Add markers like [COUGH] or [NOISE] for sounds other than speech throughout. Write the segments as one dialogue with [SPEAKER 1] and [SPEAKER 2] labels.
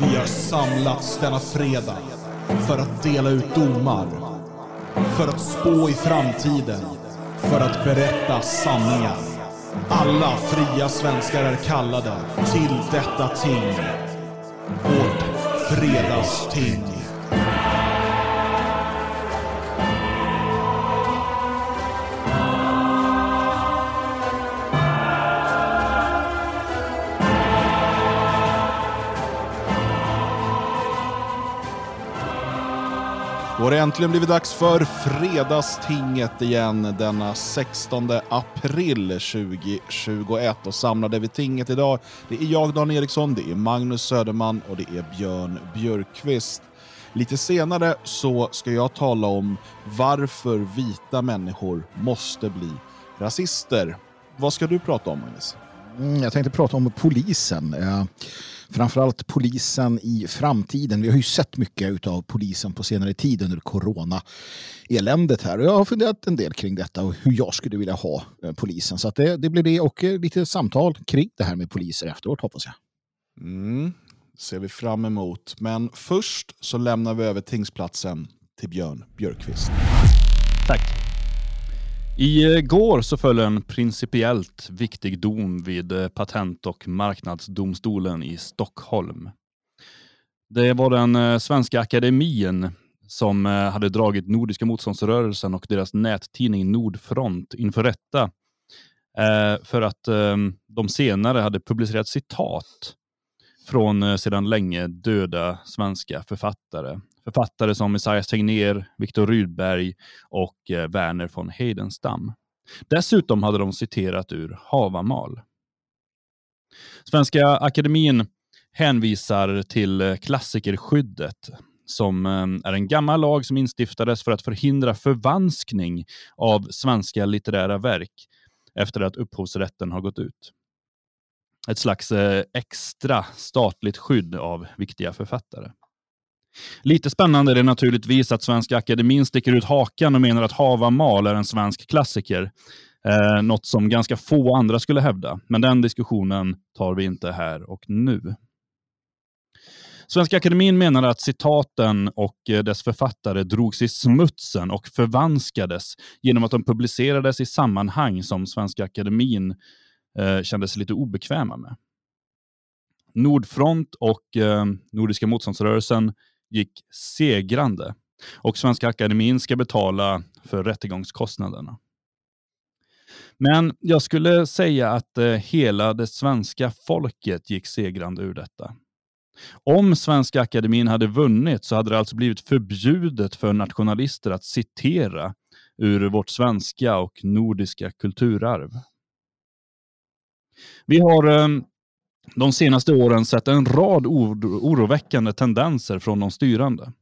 [SPEAKER 1] Vi har samlats denna fredag för att dela ut domar. För att spå i framtiden. För att berätta sanningar. Alla fria svenskar är kallade till detta ting. Vårt fredagsting. Har det äntligen blivit dags för Fredagstinget igen denna 16 april 2021. Och samlade vid tinget idag, det är jag Dan Eriksson, det är Magnus Söderman och det är Björn Björkqvist. Lite senare så ska jag tala om varför vita människor måste bli rasister. Vad ska du prata om Magnus?
[SPEAKER 2] Mm, jag tänkte prata om polisen. Eh, Framförallt polisen i framtiden. Vi har ju sett mycket av polisen på senare tid under corona-eländet här. Jag har funderat en del kring detta och hur jag skulle vilja ha eh, polisen. Så det, det blir det och eh, lite samtal kring det här med poliser efteråt hoppas jag.
[SPEAKER 1] Mm, ser vi fram emot. Men först så lämnar vi över tingsplatsen till Björn Björkqvist.
[SPEAKER 3] Tack. Igår så föll en principiellt viktig dom vid eh, Patent och marknadsdomstolen i Stockholm. Det var den eh, svenska akademin som eh, hade dragit Nordiska motståndsrörelsen och deras nättidning Nordfront inför rätta för att ehm, de senare hade publicerat citat från sedan länge döda svenska författare Författare som Esaias Tegnér, Viktor Rydberg och eh, Werner von Heidenstam. Dessutom hade de citerat ur Havamal. Svenska Akademin hänvisar till eh, klassikerskyddet som eh, är en gammal lag som instiftades för att förhindra förvanskning av svenska litterära verk efter att upphovsrätten har gått ut. Ett slags extra statligt skydd av viktiga författare. Lite spännande är det naturligtvis att Svenska Akademin sticker ut hakan och menar att Havamal är en svensk klassiker. Eh, något som ganska få andra skulle hävda. Men den diskussionen tar vi inte här och nu. Svenska Akademin menar att citaten och eh, dess författare drogs i smutsen och förvanskades genom att de publicerades i sammanhang som Svenska Akademin eh, kände sig lite obekväma med. Nordfront och eh, Nordiska motståndsrörelsen gick segrande och Svenska Akademin ska betala för rättegångskostnaderna. Men jag skulle säga att eh, hela det svenska folket gick segrande ur detta. Om Svenska Akademin hade vunnit så hade det alltså blivit förbjudet för nationalister att citera ur vårt svenska och nordiska kulturarv. Vi har eh, de senaste åren sett en rad oroväckande tendenser från de styrande.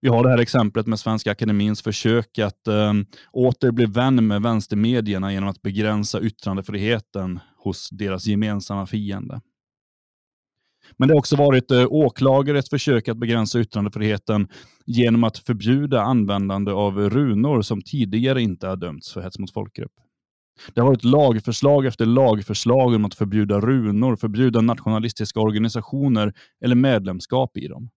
[SPEAKER 3] Vi har det här exemplet med Svenska Akademins försök att eh, åter bli vän med vänstermedierna genom att begränsa yttrandefriheten hos deras gemensamma fiende. Men det har också varit eh, åklagares försök att begränsa yttrandefriheten genom att förbjuda användande av runor som tidigare inte har dömts för hets mot folkgrupp. Det har varit lagförslag efter lagförslag om att förbjuda runor, förbjuda nationalistiska organisationer eller medlemskap i dem.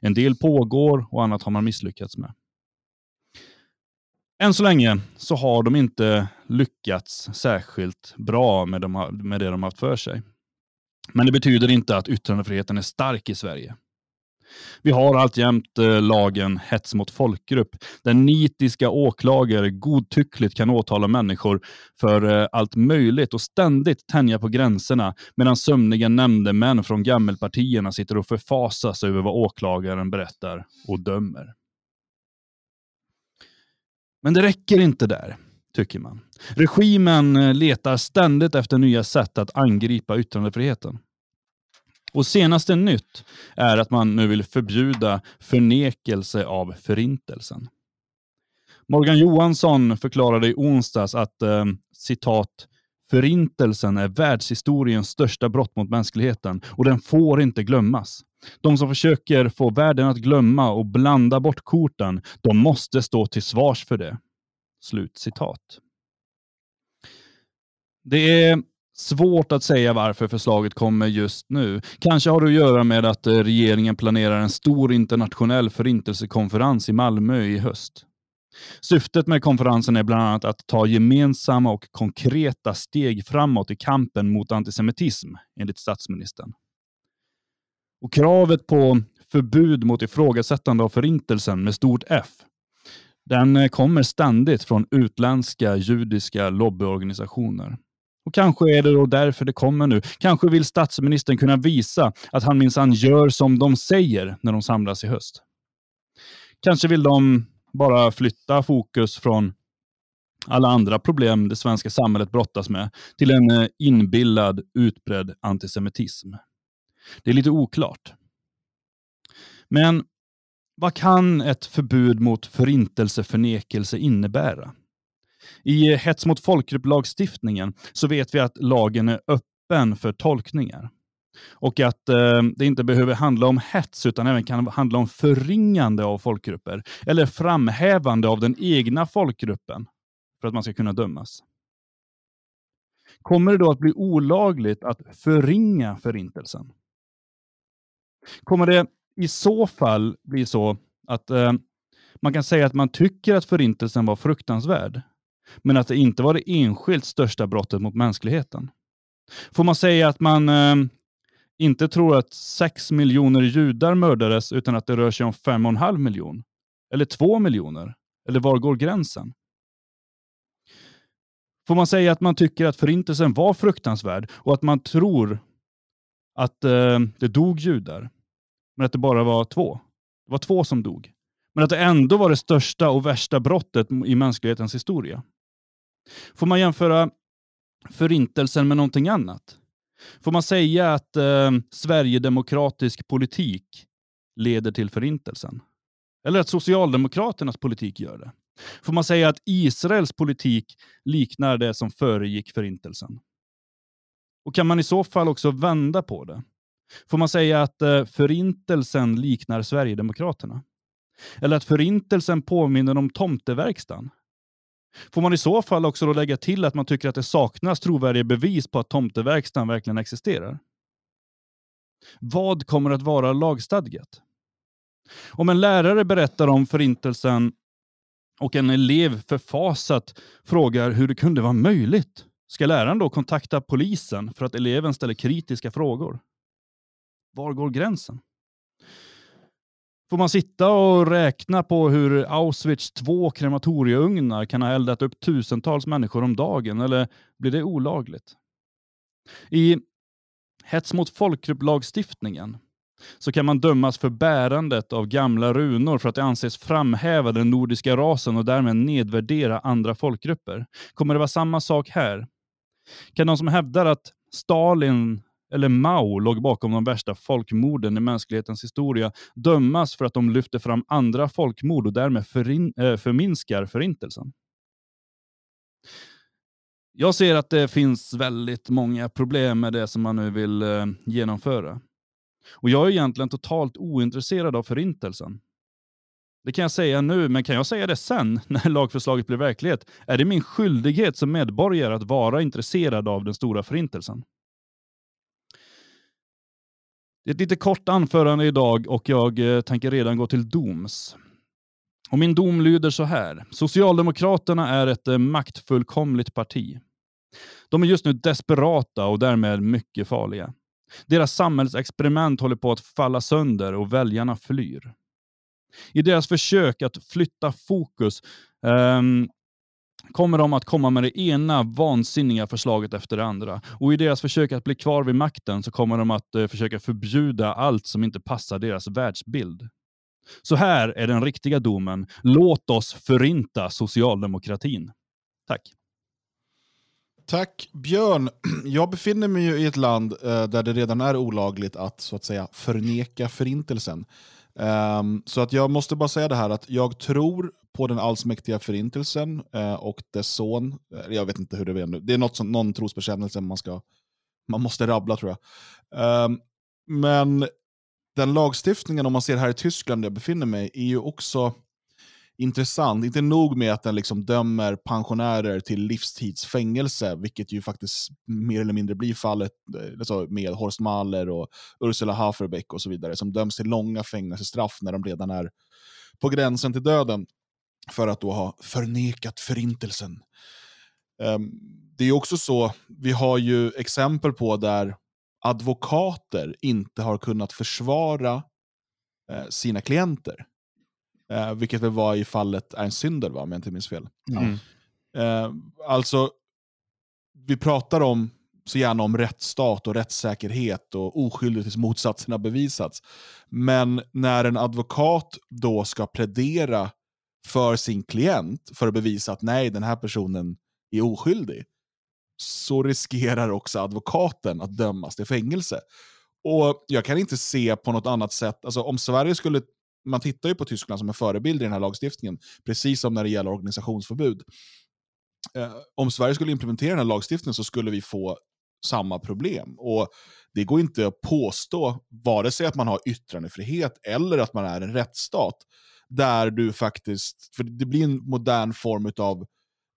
[SPEAKER 3] En del pågår och annat har man misslyckats med. Än så länge så har de inte lyckats särskilt bra med, med det de haft för sig. Men det betyder inte att yttrandefriheten är stark i Sverige. Vi har alltjämt eh, lagen hets mot folkgrupp, där nitiska åklagare godtyckligt kan åtala människor för eh, allt möjligt och ständigt tänja på gränserna, medan sömniga nämndemän från gammelpartierna sitter och förfasas över vad åklagaren berättar och dömer. Men det räcker inte där, tycker man. Regimen eh, letar ständigt efter nya sätt att angripa yttrandefriheten. Och senaste nytt är att man nu vill förbjuda förnekelse av förintelsen. Morgan Johansson förklarade i onsdags att eh, citat Förintelsen är världshistoriens största brott mot mänskligheten och den får inte glömmas. De som försöker få världen att glömma och blanda bort korten, de måste stå till svars för det. Slut citat. Det är Svårt att säga varför förslaget kommer just nu. Kanske har det att göra med att eh, regeringen planerar en stor internationell förintelsekonferens i Malmö i höst. Syftet med konferensen är bland annat att ta gemensamma och konkreta steg framåt i kampen mot antisemitism, enligt statsministern. Och kravet på förbud mot ifrågasättande av förintelsen med stort F, den eh, kommer ständigt från utländska judiska lobbyorganisationer. Och Kanske är det då därför det kommer nu. Kanske vill statsministern kunna visa att han minsann gör som de säger när de samlas i höst. Kanske vill de bara flytta fokus från alla andra problem det svenska samhället brottas med till en eh, inbillad, utbredd antisemitism. Det är lite oklart. Men vad kan ett förbud mot förintelseförnekelse innebära? I hets mot folkgrupp-lagstiftningen så vet vi att lagen är öppen för tolkningar. Och att eh, det inte behöver handla om hets utan även kan handla om förringande av folkgrupper eller framhävande av den egna folkgruppen för att man ska kunna dömas. Kommer det då att bli olagligt att förringa förintelsen? Kommer det i så fall bli så att eh, man kan säga att man tycker att förintelsen var fruktansvärd, men att det inte var det enskilt största brottet mot mänskligheten? Får man säga att man eh, inte tror att 6 miljoner judar mördades utan att det rör sig om 5,5 miljoner? Eller 2 miljoner? Eller var går gränsen? Får man säga att man tycker att förintelsen var fruktansvärd och att man tror att eh, det dog judar, men att det bara var två? Det var två som dog. Men att det ändå var det största och värsta brottet i mänsklighetens historia. Får man jämföra förintelsen med någonting annat? Får man säga att eh, Sverigedemokratisk politik leder till förintelsen? Eller att Socialdemokraternas politik gör det? Får man säga att Israels politik liknar det som föregick förintelsen? Och kan man i så fall också vända på det? Får man säga att eh, förintelsen liknar Sverigedemokraterna? Eller att förintelsen påminner om tomteverkstan? Får man i så fall också då lägga till att man tycker att det saknas trovärdiga bevis på att tomteverkstan verkligen existerar? Vad kommer att vara lagstadgat? Om en lärare berättar om förintelsen och en elev förfasat frågar hur det kunde vara möjligt, ska läraren då kontakta polisen för att eleven ställer kritiska frågor? Var går gränsen? Får man sitta och räkna på hur Auschwitz två krematorieugnar kan ha eldat upp tusentals människor om dagen, eller blir det olagligt? I hets mot folkgrupplagstiftningen så kan man dömas för bärandet av gamla runor för att det anses framhäva den nordiska rasen och därmed nedvärdera andra folkgrupper. Kommer det vara samma sak här? Kan de som hävdar att Stalin eller Mao låg bakom de värsta folkmorden i mänsklighetens historia dömas för att de lyfter fram andra folkmord och därmed förin, äh, förminskar förintelsen. Jag ser att det finns väldigt många problem med det som man nu vill äh, genomföra. Och Jag är egentligen totalt ointresserad av förintelsen. Det kan jag säga nu, men kan jag säga det sen, [LAUGHS] när lagförslaget blir verklighet? Är det min skyldighet som medborgare att vara intresserad av den stora förintelsen? Ett lite kort anförande idag och jag eh, tänker redan gå till doms. Och min dom lyder så här. Socialdemokraterna är ett eh, maktfullkomligt parti. De är just nu desperata och därmed mycket farliga. Deras samhällsexperiment håller på att falla sönder och väljarna flyr. I deras försök att flytta fokus um, kommer de att komma med det ena vansinniga förslaget efter det andra. Och i deras försök att bli kvar vid makten så kommer de att eh, försöka förbjuda allt som inte passar deras världsbild. Så här är den riktiga domen. Låt oss förinta socialdemokratin. Tack.
[SPEAKER 1] Tack Björn. [CLEARS THROAT] Jag befinner mig i ett land eh, där det redan är olagligt att så att säga förneka förintelsen. Um, så att jag måste bara säga det här att jag tror på den allsmäktiga förintelsen eh, och dess son. Jag vet inte hur det är nu. Det är något som, någon trosbekännelse man, ska, man måste rabbla tror jag. Ehm, men den lagstiftningen, om man ser här i Tyskland där jag befinner mig, är ju också intressant. Inte nog med att den liksom dömer pensionärer till livstidsfängelse, vilket ju faktiskt mer eller mindre blir fallet alltså med Horst Mahler och Ursula Haferbeck och så vidare, som döms till långa fängelsestraff när de redan är på gränsen till döden för att då ha förnekat förintelsen. Um, det är också så, vi har ju exempel på där advokater inte har kunnat försvara eh, sina klienter. Eh, vilket väl var i fallet Ernst Synder, va, om jag inte minns fel. Mm. Eh, alltså, vi pratar om så gärna om rättsstat och rättssäkerhet och oskyldigt tills motsatsen har bevisats. Men när en advokat då ska plädera för sin klient för att bevisa att nej, den här personen är oskyldig, så riskerar också advokaten att dömas till fängelse. Och Jag kan inte se på något annat sätt, alltså om Sverige skulle man tittar ju på Tyskland som en förebild i den här lagstiftningen, precis som när det gäller organisationsförbud. Eh, om Sverige skulle implementera den här lagstiftningen så skulle vi få samma problem. Och Det går inte att påstå, vare sig att man har yttrandefrihet eller att man är en rättsstat, där du faktiskt, för det blir en modern form av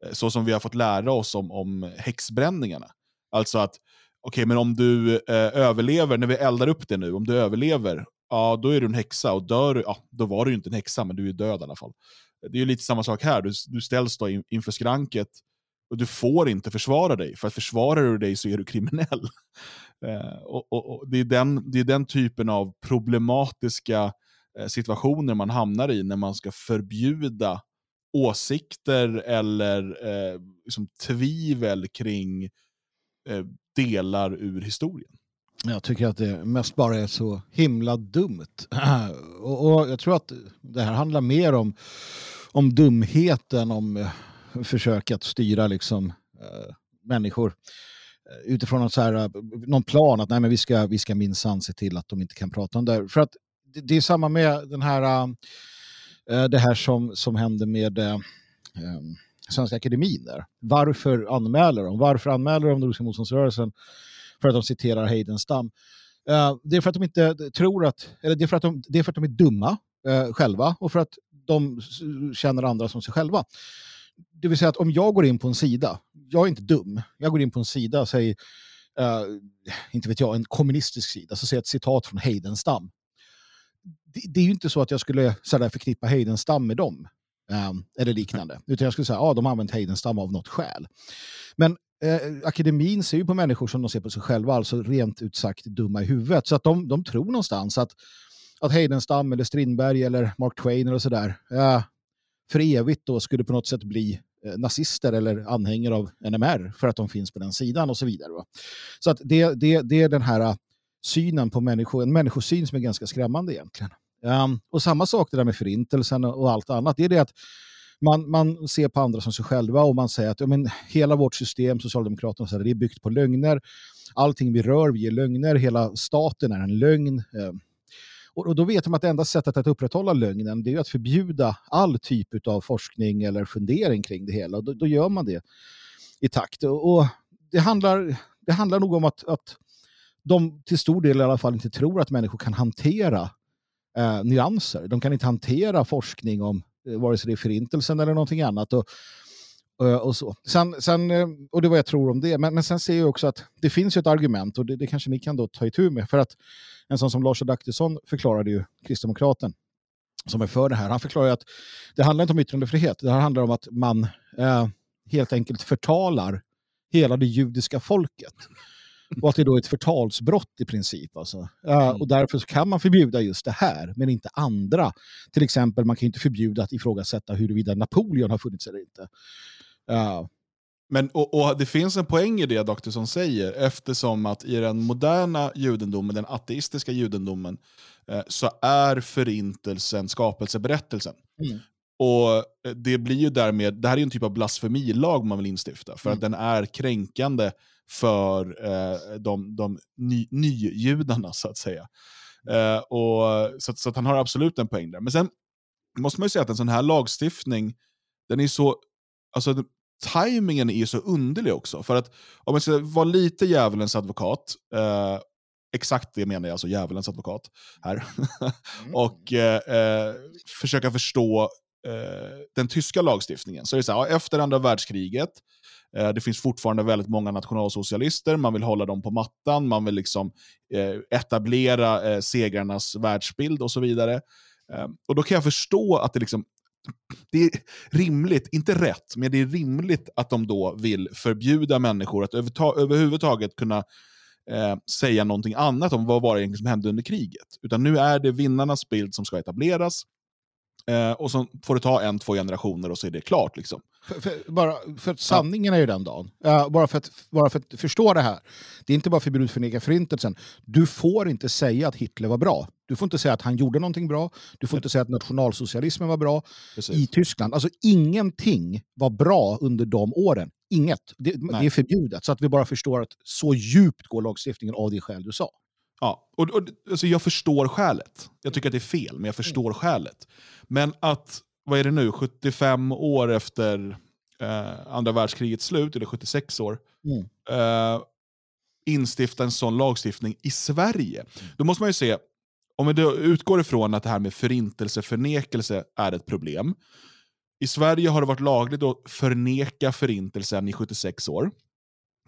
[SPEAKER 1] eh, så som vi har fått lära oss om, om häxbränningarna. Alltså att, okej, okay, men om du eh, överlever, när vi eldar upp det nu, om du överlever ja då är du en häxa och dör ja, då var du ju inte en häxa, men du är död i alla fall. Det är ju lite samma sak här, du, du ställs då in, inför skranket och du får inte försvara dig, för att försvarar du dig så är du kriminell. [LAUGHS] Eh, och, och, och, det, är den, det är den typen av problematiska eh, Eh, situationer man hamnar i när man ska förbjuda åsikter eller eh, liksom tvivel kring eh, delar ur historien.
[SPEAKER 2] Jag tycker att det mest bara är så himla dumt. [CLEARS THROAT] Och, och jag tror att det här handlar mer om, om dumheten, om eh, försök att styra liksom, eh, människor eh, utifrån någon, så här, eh, någon plan att nej, men vi ska, vi ska minsann se till att de inte kan prata om det. För att det, det är samma med den här, äh, det här som, som hände med äh, Svenska Akademin. Där. Varför anmäler de? Varför anmäler de Nordiska motståndsrörelsen? för att de citerar Heidenstam. Uh, det är för att de inte tror att, eller det är för att de, det är, för att de är dumma uh, själva och för att de känner andra som sig själva. Det vill säga att om jag går in på en sida, jag är inte dum, jag går in på en sida, säg, uh, inte vet jag, en kommunistisk sida, så ser jag ett citat från Heidenstam. Det, det är ju inte så att jag skulle sådär förknippa Heidenstam med dem. Um, eller liknande. Utan jag skulle säga att ah, de har använt Heidenstam av något skäl. Men eh, akademin ser ju på människor som de ser på sig själva, alltså rent ut sagt dumma i huvudet. Så att de, de tror någonstans att, att Heidenstam eller Strindberg eller Mark Twain eller sådär eh, för evigt då skulle på något sätt bli eh, nazister eller anhängare av NMR för att de finns på den sidan och så vidare. Va? Så att det, det, det är den här uh, synen på människor, en människosyn som är ganska skrämmande egentligen. Um, och samma sak det där med förintelsen och, allt annat, det är det att man, man ser på andra som sig själva och man säger att ja, men, hela vårt system, Socialdemokraterna, så här, det är byggt på lögner. Allting vi rör vi är lögner, hela staten är en lögn. Eh, och, och, då vet de att det enda sättet att upprätthålla lögnen det är att förbjuda all typ av forskning eller fundering kring det hela. Och då, då gör man det i takt. Och, och, det, handlar, det handlar nog om att, att de till stor del i alla fall inte tror att människor kan hantera eh, nyanser. De kan inte hantera forskning om Eh, vare sig det är förintelsen eller någonting annat. Och, eh, och, så. Sen, sen, eh, och det var vad jag tror om det. Men, men sen ser jag också att det finns ett argument och det, det kanske ni kan då ta itu med. För att en sån som Lars Adaktusson förklarade ju, kristdemokraten, som är för det här, han förklarar att det handlar inte om yttrandefrihet. Det här handlar om att man eh, helt enkelt förtalar hela det judiska folket. Och att det då är ett förtalsbrott i princip. Alltså. Mm. och därför kan man förbjuda just det här, men inte andra. Till exempel, man kan inte förbjuda att ifrågasätta huruvida Napoleon har funnits eller inte. Uh.
[SPEAKER 1] Men, och, och, Det finns en poäng i det Doktorsson säger, eftersom att i den moderna judendomen, den ateistiska judendomen, eh, så är förintelsen skapelseberättelsen. Mm. Och eh, Det blir ju därmed, det här är en typ av blasfemilag man vill instifta, för mm. att den är kränkande för eh, de, de ny, nyjudarna, så att säga. Eh, och, så, så han har absolut en poäng där. Men sen måste man ju säga att en sån här lagstiftning, den är så... Alltså, timingen är så underlig också. För att om man ska vara lite djävulens advokat, eh, exakt det menar jag, alltså djävulens advokat här, [LAUGHS] mm. och eh, eh, försöka förstå Eh, den tyska lagstiftningen så är så här, efter andra världskriget, eh, det finns fortfarande väldigt många nationalsocialister, man vill hålla dem på mattan, man vill liksom eh, etablera eh, segrarnas världsbild och så vidare. Eh, och då kan jag förstå att det liksom det är rimligt, inte rätt, men det är rimligt att de då vill förbjuda människor att överhuvudtaget kunna eh, säga någonting annat om vad var det som hände under kriget. Utan nu är det vinnarnas bild som ska etableras. Eh, och så får det ta en, två generationer och så är det klart. Liksom.
[SPEAKER 2] För, för, bara för sanningen är ju den dagen. Uh, bara, för att, bara för att förstå det här. Det är inte bara förbjudet att förneka förintelsen. Du får inte säga att Hitler var bra. Du får inte säga att han gjorde någonting bra. Du får inte säga att nationalsocialismen var bra Precis. i Tyskland. Alltså ingenting var bra under de åren. Inget. Det, det, är förbjudet. Så att vi bara förstår att så djupt går lagstiftningen av det skäl du sa.
[SPEAKER 1] Ja, och, och, alltså jag förstår skälet. Jag tycker att det är fel, men jag förstår mm. skälet. Men att, vad är det nu, 75 år efter eh, andra världskrigets slut, eller 76 år, mm. eh, instifta en sån lagstiftning i Sverige. Mm. Då måste man ju se, om vi utgår ifrån att det här med förintelseförnekelse är ett problem. I Sverige har det varit lagligt att förneka förintelsen i 76 år.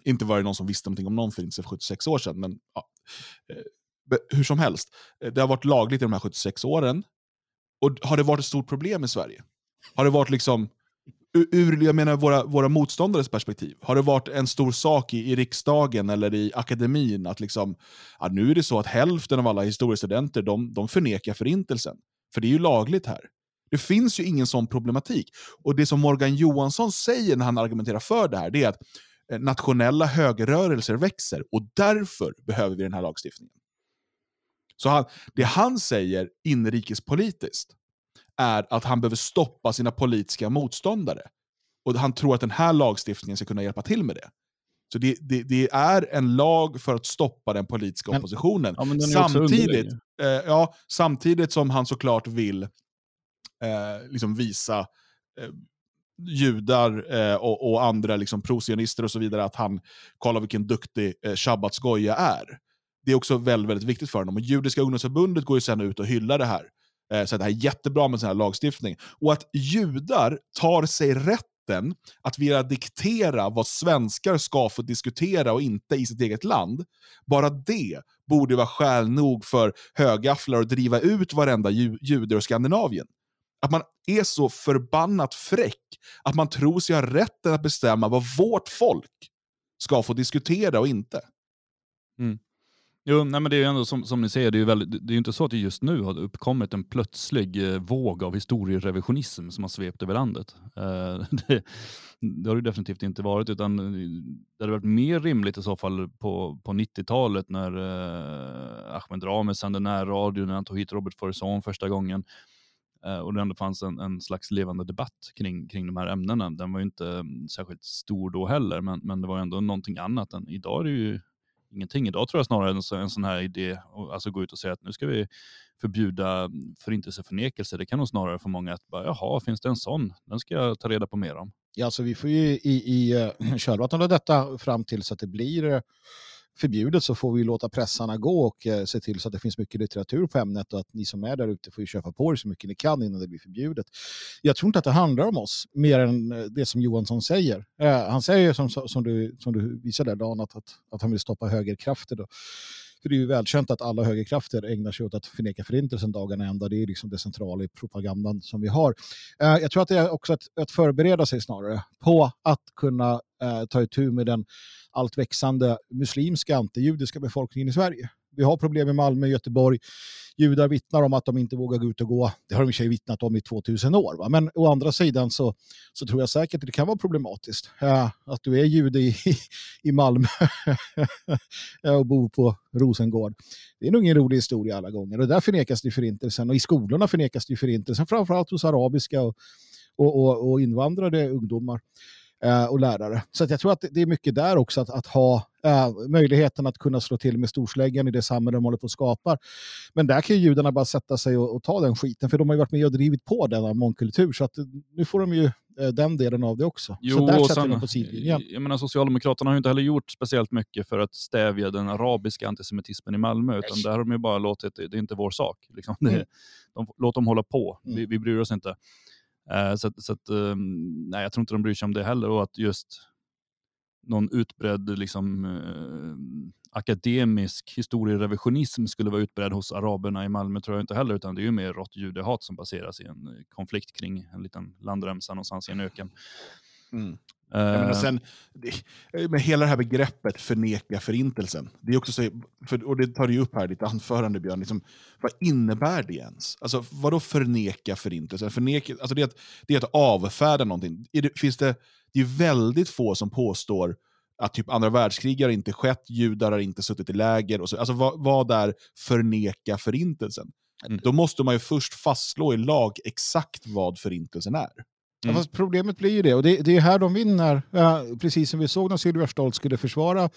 [SPEAKER 1] Inte var det någon som visste någonting om någon förintelse för 76 år sedan, men ja. Eh, eh, hur som helst. Eh, det har varit lagligt i de här 76 åren. Och har det varit ett stort problem i Sverige? Har det varit liksom, ur jag menar våra, våra motståndares perspektiv, har det varit en stor sak i, i riksdagen eller i akademin att liksom, ja, nu är det så att hälften av alla historiestudenter de, de förnekar förintelsen? För det är ju lagligt här. Det finns ju ingen sån problematik. Och det som Morgan Johansson säger när han argumenterar för det här, det är att nationella högerrörelser växer och därför behöver vi den här lagstiftningen. Så han, det han säger inrikespolitiskt är att han behöver stoppa sina politiska motståndare. Och han tror att den här lagstiftningen ska kunna hjälpa till med det. Så det, det, det är en lag för att stoppa den politiska men, oppositionen. Ja, samtidigt, eh, ja, samtidigt som han såklart vill eh, liksom visa eh, judar eh, och, och, andra liksom, prosionister och så vidare att han, kolla vilken duktig eh, shabbatsgoja är det är också väldigt, väldigt viktigt för honom. Och Judiska ungdomsförbundet går ju sen ut och hyllar det här. Eh, så det här är jättebra med sån här lagstiftning. Och att judar tar sig rätten att vilja diktera vad svenskar ska få diskutera och inte i sitt eget land. Bara det borde vara skäl nog för högafflar att driva ut varenda ju jude ur Skandinavien. Att man är så förbannat fräck att man tror sig ha rätten att bestämma vad vårt folk ska få diskutera och inte.
[SPEAKER 3] Mm. Jo, nej, men det är ju ändå som, som ni säger, det är ju väldigt, det är ju inte så att det just nu har uppkommit en plötslig eh, våg av historierevisionism som har svept över landet. Eh, [LAUGHS] det, det, har det definitivt inte varit, utan det hade varit mer rimligt i så fall på, på 90-talet när eh, Ahmed Rami sände närradio, när han tog hit Robert Faurisson första gången eh, Eh, och det ändå fanns en, en slags levande debatt kring, kring de här ämnena. Den var ju inte mm, särskilt stor då heller, men, men det var ändå någonting annat. Än, idag är det ju ingenting. Idag tror jag snarare en, en sån här idé, alltså gå ut och säga att nu ska vi förbjuda mm, förintelseförnekelse. Det kan nog snarare få många att bara, jaha, finns det en sån? Den ska jag ta reda på mer om.
[SPEAKER 2] Ja, så vi får ju i, i eh, [CLEARS THROAT] kölvattnet av detta fram till så att det blir eh, förbjudet så får vi låta pressarna gå och eh, se till så att det finns mycket litteratur på ämnet och att ni som är där ute får köpa på er så mycket ni kan innan det blir förbjudet. Jag tror inte att det handlar om oss mer än eh, det som Johansson säger. Eh, han säger som, som, du, som du visade Dan att, att, att han vill stoppa högerkrafter. Då. Det är ju välkänt att alla högerkrafter ägnar sig åt att förneka förintelsen dagarna ända. Det är liksom det centrala i propagandan som vi har. Eh, jag tror att det är också att, att förbereda sig snarare på att kunna eh, ta itu med den allt växande muslimska antijudiska befolkningen i Sverige. Vi har problem i Malmö och Göteborg. Judar vittnar om att de inte vågar gå ut och gå. Det har de i sig vittnat om i 2000 år. Va? Men å andra sidan så, så tror jag säkert att det kan vara problematiskt. Eh, att du är jude i, i Malmö [LAUGHS] och bor på Rosengård. Det är nog ingen rolig historia alla gånger. Och där förnekas det förintelsen. Och i skolorna förnekas det förintelsen. Framförallt hos arabiska och, och, och, och invandrade ungdomar. Eh, och lärare. Så jag tror att det är mycket där också att, att ha äh, möjligheten att kunna slå till med storsläggan i det samhälle de håller på att skapa. Men där kan ju judarna bara sätta sig och, och, ta den skiten, för de har ju varit med och drivit på denna mångkultur, så att nu får de ju äh, den delen av det också.
[SPEAKER 3] Jo,
[SPEAKER 2] så där
[SPEAKER 3] sätter sen, de på sidlinjen. Jag menar, Socialdemokraterna har ju inte heller gjort speciellt mycket för att stävja den arabiska antisemitismen i Malmö, utan där har de ju bara låtit, det är inte vår sak. Liksom. Mm. de, låt dem hålla på, mm. vi, vi bryr oss inte. Eh, så att, så att, ehm, nej, jag tror inte de bryr sig om det heller och att just någon utbredd liksom, eh, akademisk historierevisionism skulle vara utbredd hos araberna i Malmö tror jag inte heller, utan det är ju mer rått judehat som baseras i en konflikt kring en liten landremsa någonstans i en öken.
[SPEAKER 1] Mm. Menar,
[SPEAKER 3] Eh,
[SPEAKER 1] sen, det- med hela det här begreppet förneka förintelsen, det är också så, för, och det tar du upp här i ditt anförande Björn, liksom, vad innebär det ens? Alltså, vadå förneka förintelsen? Förneka, alltså det, är att, det är att avfärda någonting. Det, finns det, det är väldigt få som påstår att typ andra världskrig har inte skett, judar har inte suttit i läger. Och så, alltså vad, vad är förneka förintelsen?
[SPEAKER 3] Mm.
[SPEAKER 1] Då måste man ju först fastslå i lag exakt vad förintelsen är.
[SPEAKER 3] Mm.
[SPEAKER 2] fast problemet blir ju det, och det, det är här de vinner. Ja, precis som vi såg när Sylvia Stolt skulle försvara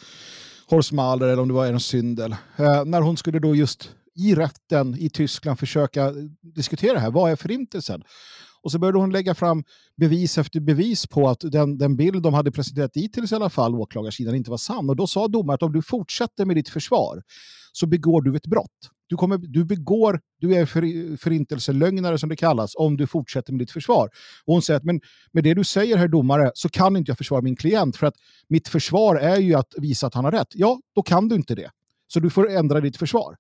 [SPEAKER 2] Horst Mahler, eller om det var Ernst Syndel. Eh, när hon skulle då just i rätten i Tyskland försöka diskutera det här. Vad är förintelsen? Och så började hon lägga fram bevis efter bevis på att den, den bild de hade presenterat dittills i alla fall, åklagarsidan, inte var sann. Och då sa domaren att om du fortsätter med ditt försvar så begår du ett brott. Du, kommer, du begår, du är för, förintelselögnare som det kallas, om du fortsätter med ditt försvar. Och hon säger att men med det du säger, herr domare, så kan inte jag försvara min klient för att mitt försvar är ju att visa att han har rätt. Ja, då kan du inte det. Så du får ändra ditt försvar.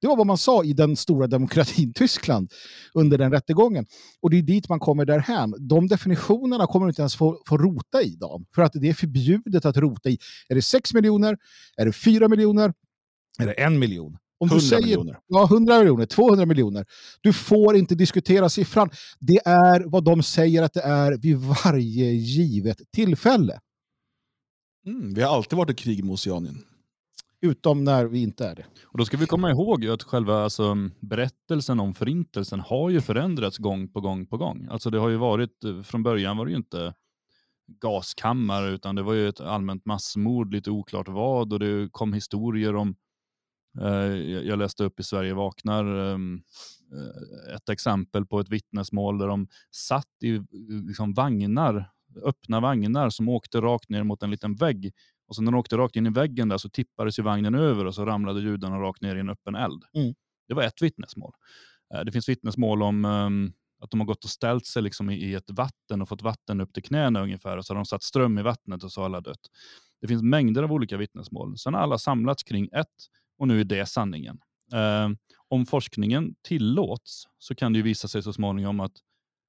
[SPEAKER 2] Det var vad man sa i den stora demokratin [LAUGHS] Tyskland under den rättegången. Och det är dit man kommer därhän. De definitionerna kommer du inte ens få, få rota i dem. För att det är förbjudet att rota i. Är det 6 miljoner? Är det 4 miljoner? Är det en miljon? Om du
[SPEAKER 1] 100
[SPEAKER 2] säger,
[SPEAKER 1] miljoner.
[SPEAKER 2] Ja, 100 miljoner, 200 miljoner. Du får inte diskutera siffran. Det är vad de säger att det är vid varje givet tillfälle.
[SPEAKER 1] Mm, vi har alltid varit i krig med Oceanien.
[SPEAKER 2] Utom när vi inte är det.
[SPEAKER 3] Och då ska vi komma ihåg ju att själva alltså, berättelsen om förintelsen har ju förändrats gång på gång på gång. Alltså det har ju varit, eh, från början var det ju inte gaskammare utan det var ju ett allmänt massmord, lite oklart vad och det kom historier om, eh, jag läste upp i Sverige vaknar, ehm, eh, ett exempel på ett vittnesmål där de satt i liksom, vagnar, öppna vagnar som åkte rakt ner mot en liten vägg och så när de åkte rakt in i väggen där så tippades ju vagnen över och så ramlade judarna rakt ner i en öppen eld.
[SPEAKER 2] Mm.
[SPEAKER 3] Det var ett vittnesmål. Eh, Det finns vittnesmål om ehm, att de har gått och ställt sig liksom i, ett vatten och fått vatten upp till knäna ungefär och så har de satt ström i vattnet och så har alla dött. Det finns mängder av olika vittnesmål. Sen har alla samlats kring ett och nu är det sanningen. Eh, om forskningen tillåts så kan det ju visa sig så småningom att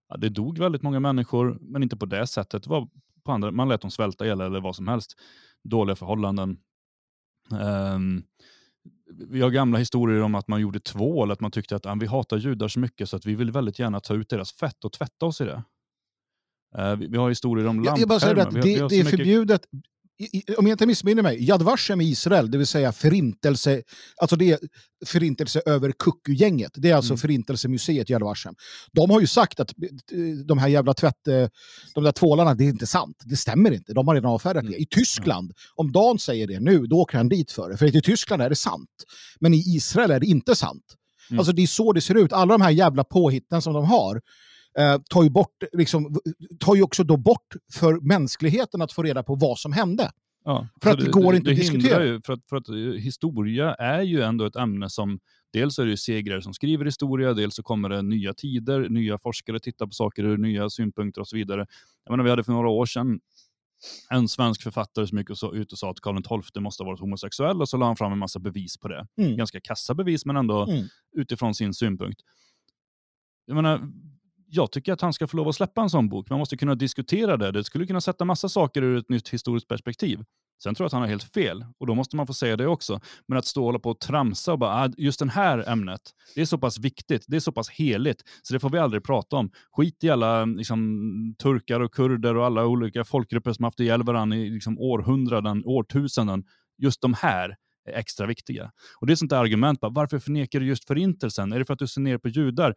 [SPEAKER 3] ja, det dog väldigt många människor, men inte på det sättet. Det var på andra, man lät dem svälta ihjäl eller vad som helst. Dåliga förhållanden. Ehm, vi har gamla historier om att man gjorde tvål, att man tyckte att ah, vi hatar judar så mycket så att vi vill väldigt gärna ta ut deras fett och tvätta oss i det. Eh, vi, vi har historier om lampskärmar.
[SPEAKER 2] det, det
[SPEAKER 3] så
[SPEAKER 2] är
[SPEAKER 3] mycket-
[SPEAKER 2] förbjudet. I, om jag inte missminner mig, Yad Vashem i Israel, det vill säga förintelse, alltså det är förintelse över Kuku-gänget. Det är alltså
[SPEAKER 3] Mm.
[SPEAKER 2] förintelsemuseet Yad Vashem. De har ju sagt att eh, de här jävla tvätt, eh, de där tvålarna, det är inte sant. Det stämmer inte. De har redan avfärdat
[SPEAKER 3] Mm.
[SPEAKER 2] det. I Tyskland, om Dan säger det nu, då åker han dit för det. För att i Tyskland är det sant. Men i Israel är det inte sant.
[SPEAKER 3] Mm.
[SPEAKER 2] Alltså det är så det ser ut. Alla de här jävla påhitten som de har, eh, tar, ju bort, liksom, tar ju också då bort för mänskligheten att få reda på vad som hände.
[SPEAKER 3] Ja,
[SPEAKER 2] För att det går inte att
[SPEAKER 3] hindrar
[SPEAKER 2] diskutera.
[SPEAKER 3] Ju, för, att, för att eh, historia är ju ändå ett ämne som, dels är det segrare som skriver historia, dels så kommer det nya tider, nya forskare tittar på saker ur nya synpunkter och så vidare. Jag menar, vi hade för några år sedan en svensk författare som gick ut och sa att Karl XII måste ha varit homosexuell och så la han fram en massa bevis på det.
[SPEAKER 2] Mm.
[SPEAKER 3] Ganska kassa bevis, men ändå
[SPEAKER 2] Mm.
[SPEAKER 3] utifrån sin synpunkt. Jag menar, jag tycker att han ska få lov att släppa en sån bok. Man måste kunna diskutera det. Det skulle kunna sätta massa saker ur ett nytt historiskt perspektiv. Sen tror jag att han har helt fel och då måste man få säga det också. Men att stå och hålla på och tramsa och bara, ah, just det här ämnet, det är så pass viktigt, det är så pass heligt, så det får vi aldrig prata om. Skit i alla liksom, turkar och kurder och alla olika folkgrupper som haft ihjäl varandra i liksom, århundraden, årtusenden. Just de här är extra viktiga. Och det är sånt där argument, bara, varför förnekar du just förintelsen? Är det för att du ser ner på judar?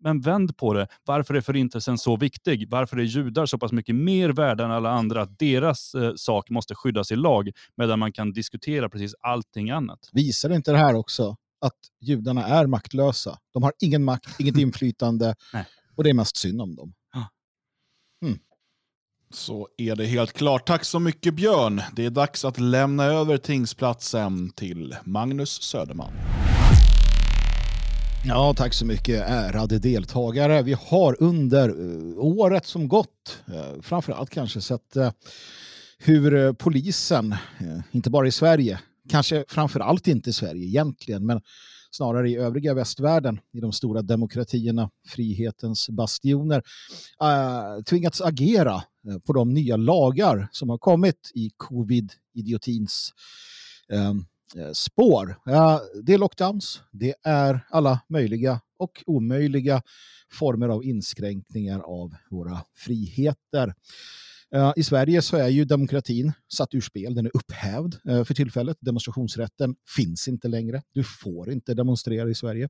[SPEAKER 3] Men- vänd på det. Varför är förintelsen så viktig? Varför är judar så pass mycket mer värda än alla andra att deras eh, sak måste skyddas i lag medan man kan diskutera precis allting annat?
[SPEAKER 2] Visar inte det här också att judarna är maktlösa? De har ingen makt, inget [LAUGHS] inflytande
[SPEAKER 3] Nej.
[SPEAKER 2] och det är mest synd om dem.
[SPEAKER 1] Så är det helt klart. Tack så mycket Björn. Det är dags att lämna över tingsplatsen till Magnus Söderman.
[SPEAKER 2] Ja, tack så mycket ärade deltagare. Vi har under eh, året som gått, eh, framförallt kanske sett eh, hur polisen, inte bara i Sverige, kanske framförallt inte i Sverige egentligen, men snarare i övriga västvärlden, i de stora demokratierna, frihetens bastioner, tvingats agera på de nya lagar som har kommit i covid-idiotins Eh, spår. Det är lockdowns, det är alla möjliga och omöjliga former av inskränkningar av våra friheter. Eh, I Sverige så är ju demokratin satt ur spel, den är upphävd eh, för tillfället. Demonstrationsrätten finns inte längre. Du får inte demonstrera i Sverige.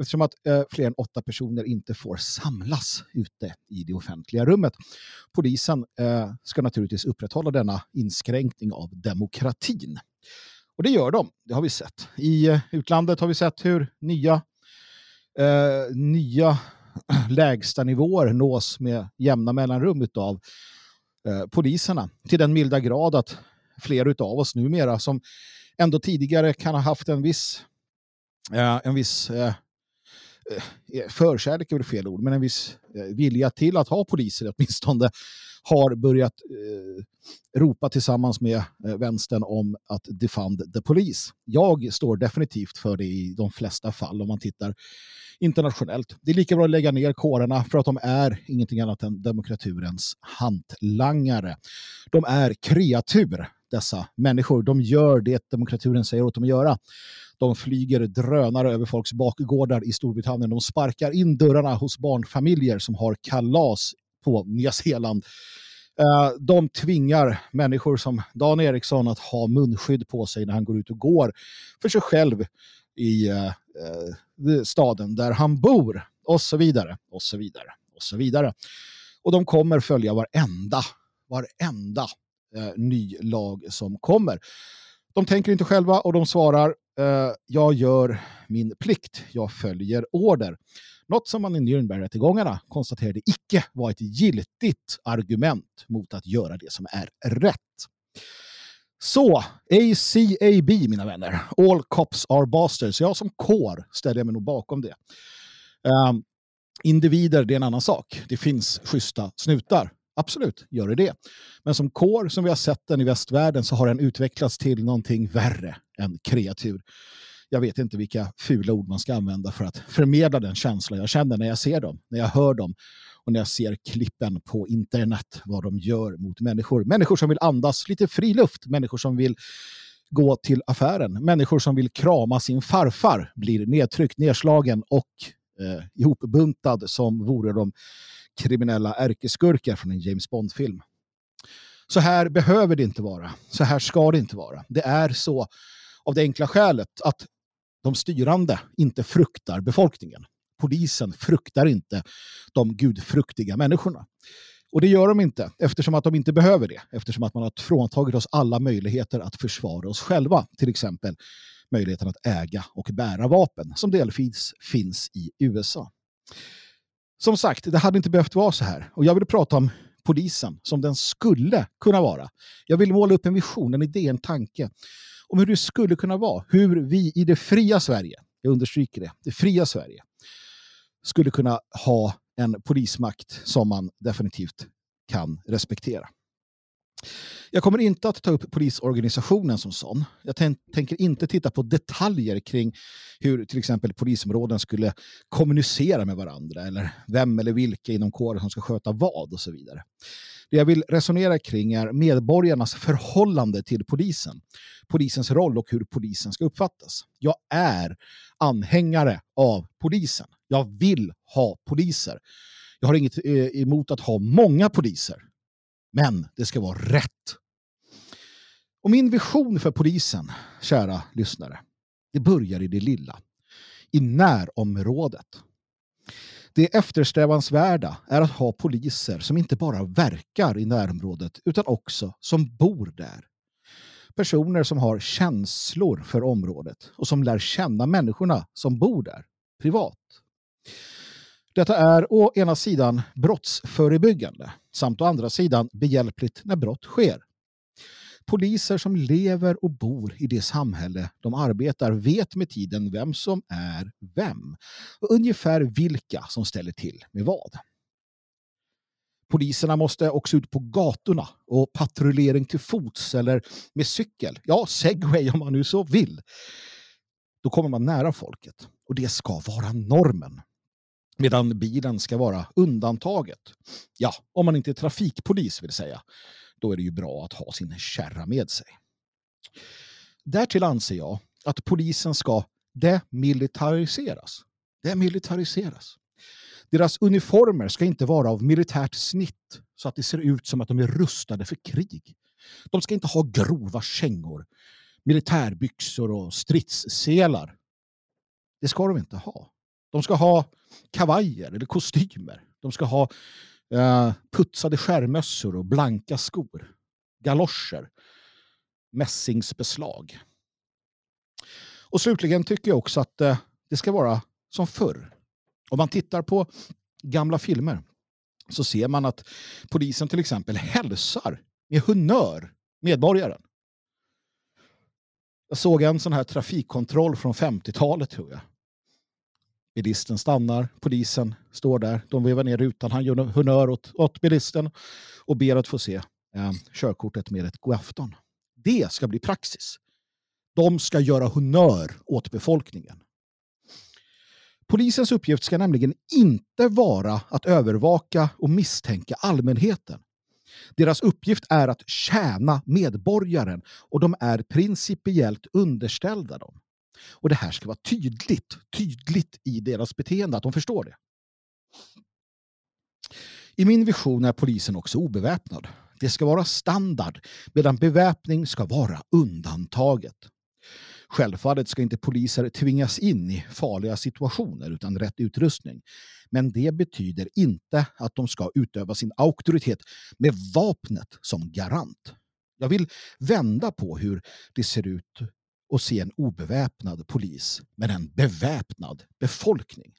[SPEAKER 2] Eftersom att fler än åtta personer inte får samlas ute i det offentliga rummet. Polisen ska naturligtvis upprätthålla denna inskränkning av demokratin. Och det gör de, det har vi sett. I eh, utlandet har vi sett hur nya, eh, nya [CLEARS THROAT] lägsta nivåer nås med jämna mellanrum av eh, poliserna. Till den milda grad att fler av oss numera som ändå tidigare kan ha haft en viss, eh, en viss eh Eh, eh, förkärlek är väl fel ord, men en viss eh, vilja till att ha poliser åtminstone har börjat eh, ropa tillsammans med eh, vänstern om att defund the police. Jag står definitivt för det i de flesta fall om man tittar internationellt. Det är lika bra att lägga ner kårerna för att de är ingenting annat än demokraturens hantlangare. De är kreatur, dessa människor. De gör det demokraturen säger åt dem att göra. De flyger drönare över folks bakgårdar i Storbritannien. De sparkar in dörrarna hos barnfamiljer som har kalas på Nya Zeeland. Eh, de tvingar människor som Dan Eriksson att ha munskydd på sig när han går ut och går för sig själv i eh, eh, staden där han bor och så vidare och så vidare och så vidare. Och de kommer följa varenda, varenda eh, ny lag som kommer. De tänker inte själva och de svarar eh, jag gör min plikt, jag följer order. Något som man i Nürnbergrättegångarna konstaterade icke var ett giltigt argument mot att göra det som är rätt. Så, ACAB mina vänner. All cops are bastards. Jag som kår ställer mig nog bakom det. Um, individer, det är en annan sak. Det finns schyssta snutar. Absolut, gör det det. Men som kår, som vi har sett den i västvärlden, så har den utvecklats till någonting värre än kreatur jag vet inte vilka fula ord man ska använda för att förmedla den känsla jag känner när jag ser dem, när jag hör dem och när jag ser klippen på internet, vad de gör mot människor. Människor som vill andas lite fri luft, människor som vill gå till affären, människor som vill krama sin farfar, blir nedtryckt, nedslagen och eh, ihopbuntad som vore de kriminella ärkeskurkar från en James Bond-film. Så här behöver det inte vara. Så här ska det inte vara. Det är så av det enkla skälet att de styrande inte fruktar befolkningen. Polisen fruktar inte de gudfruktiga människorna. Och det gör de inte eftersom att de inte behöver det. Eftersom att man har fråntagit oss alla möjligheter att försvara oss själva. Till exempel möjligheten att äga och bära vapen som delvis finns i USA. Som sagt, det hade inte behövt vara så här. Och jag vill prata om polisen som den skulle kunna vara. Jag vill måla upp en vision, en idé, en tanke om hur det skulle kunna vara. Hur vi i det fria Sverige, jag understryker det, det fria Sverige, skulle kunna ha en polismakt som man definitivt kan respektera. Jag kommer inte att ta upp polisorganisationen som sån. Jag tänker inte titta på detaljer kring hur till exempel polisområden skulle kommunicera med varandra eller vem eller vilka inom kåren som ska sköta vad och så vidare. Det jag vill resonera kring är medborgarnas förhållande till polisen, polisens roll och hur polisen ska uppfattas. Jag är anhängare av polisen. Jag vill ha poliser. Jag har inget eh, emot att ha många poliser, men det ska vara rätt. Och min vision för polisen, kära lyssnare, det börjar i det lilla, i närområdet. Det eftersträvansvärda är att ha poliser som inte bara verkar i närområdet utan också som bor där. Personer som har känslor för området och som lär känna människorna som bor där privat. Detta är å ena sidan brottsförebyggande samt å andra sidan behjälpligt när brott sker. Poliser som lever och bor i det samhälle de arbetar vet med tiden vem som är vem och ungefär vilka som ställer till med vad. Poliserna måste också ut på gatorna och patrullering till fots eller med cykel. Ja, segway om man nu så vill. Då kommer man nära folket och det ska vara normen. Medan bilen ska vara undantaget. Ja, om man inte är trafikpolis vill säga. Då är det ju bra att ha sin kärra med sig. Därtill anser jag att polisen ska demilitariseras. Demilitariseras. Deras uniformer ska inte vara av militärt snitt så att det ser ut som att de är rustade för krig. De ska inte ha grova kängor, militärbyxor och stridsselar. Det ska de inte ha. De ska ha kavajer eller kostymer. De ska ha eh, putsade skärmössor och blanka skor. Galoscher. Mässingsbeslag. Och slutligen tycker jag också att eh, det ska vara som förr. Om man tittar på gamla filmer så ser man att polisen till exempel hälsar med honör medborgaren. Jag såg en sån här trafikkontroll från 50-talet tror jag. Bilisten stannar, polisen står där, de vevar ner rutan, han gör honnör åt, åt bilisten och ber att få se eh, körkortet med ett god afton. Det ska bli praxis. De ska göra honnör åt befolkningen. Polisens uppgift ska nämligen inte vara att övervaka och misstänka allmänheten. Deras uppgift är att tjäna medborgaren och de är principiellt underställda dem. Och det här ska vara tydligt, tydligt i deras beteende, att de förstår det. I min vision är polisen också obeväpnad. Det ska vara standard, medan beväpning ska vara undantaget. Självfallet ska inte poliser tvingas in i farliga situationer utan rätt utrustning. Men det betyder inte att de ska utöva sin auktoritet med vapnet som garant. Jag vill vända på hur det ser ut och se en obeväpnad polis med en beväpnad befolkning.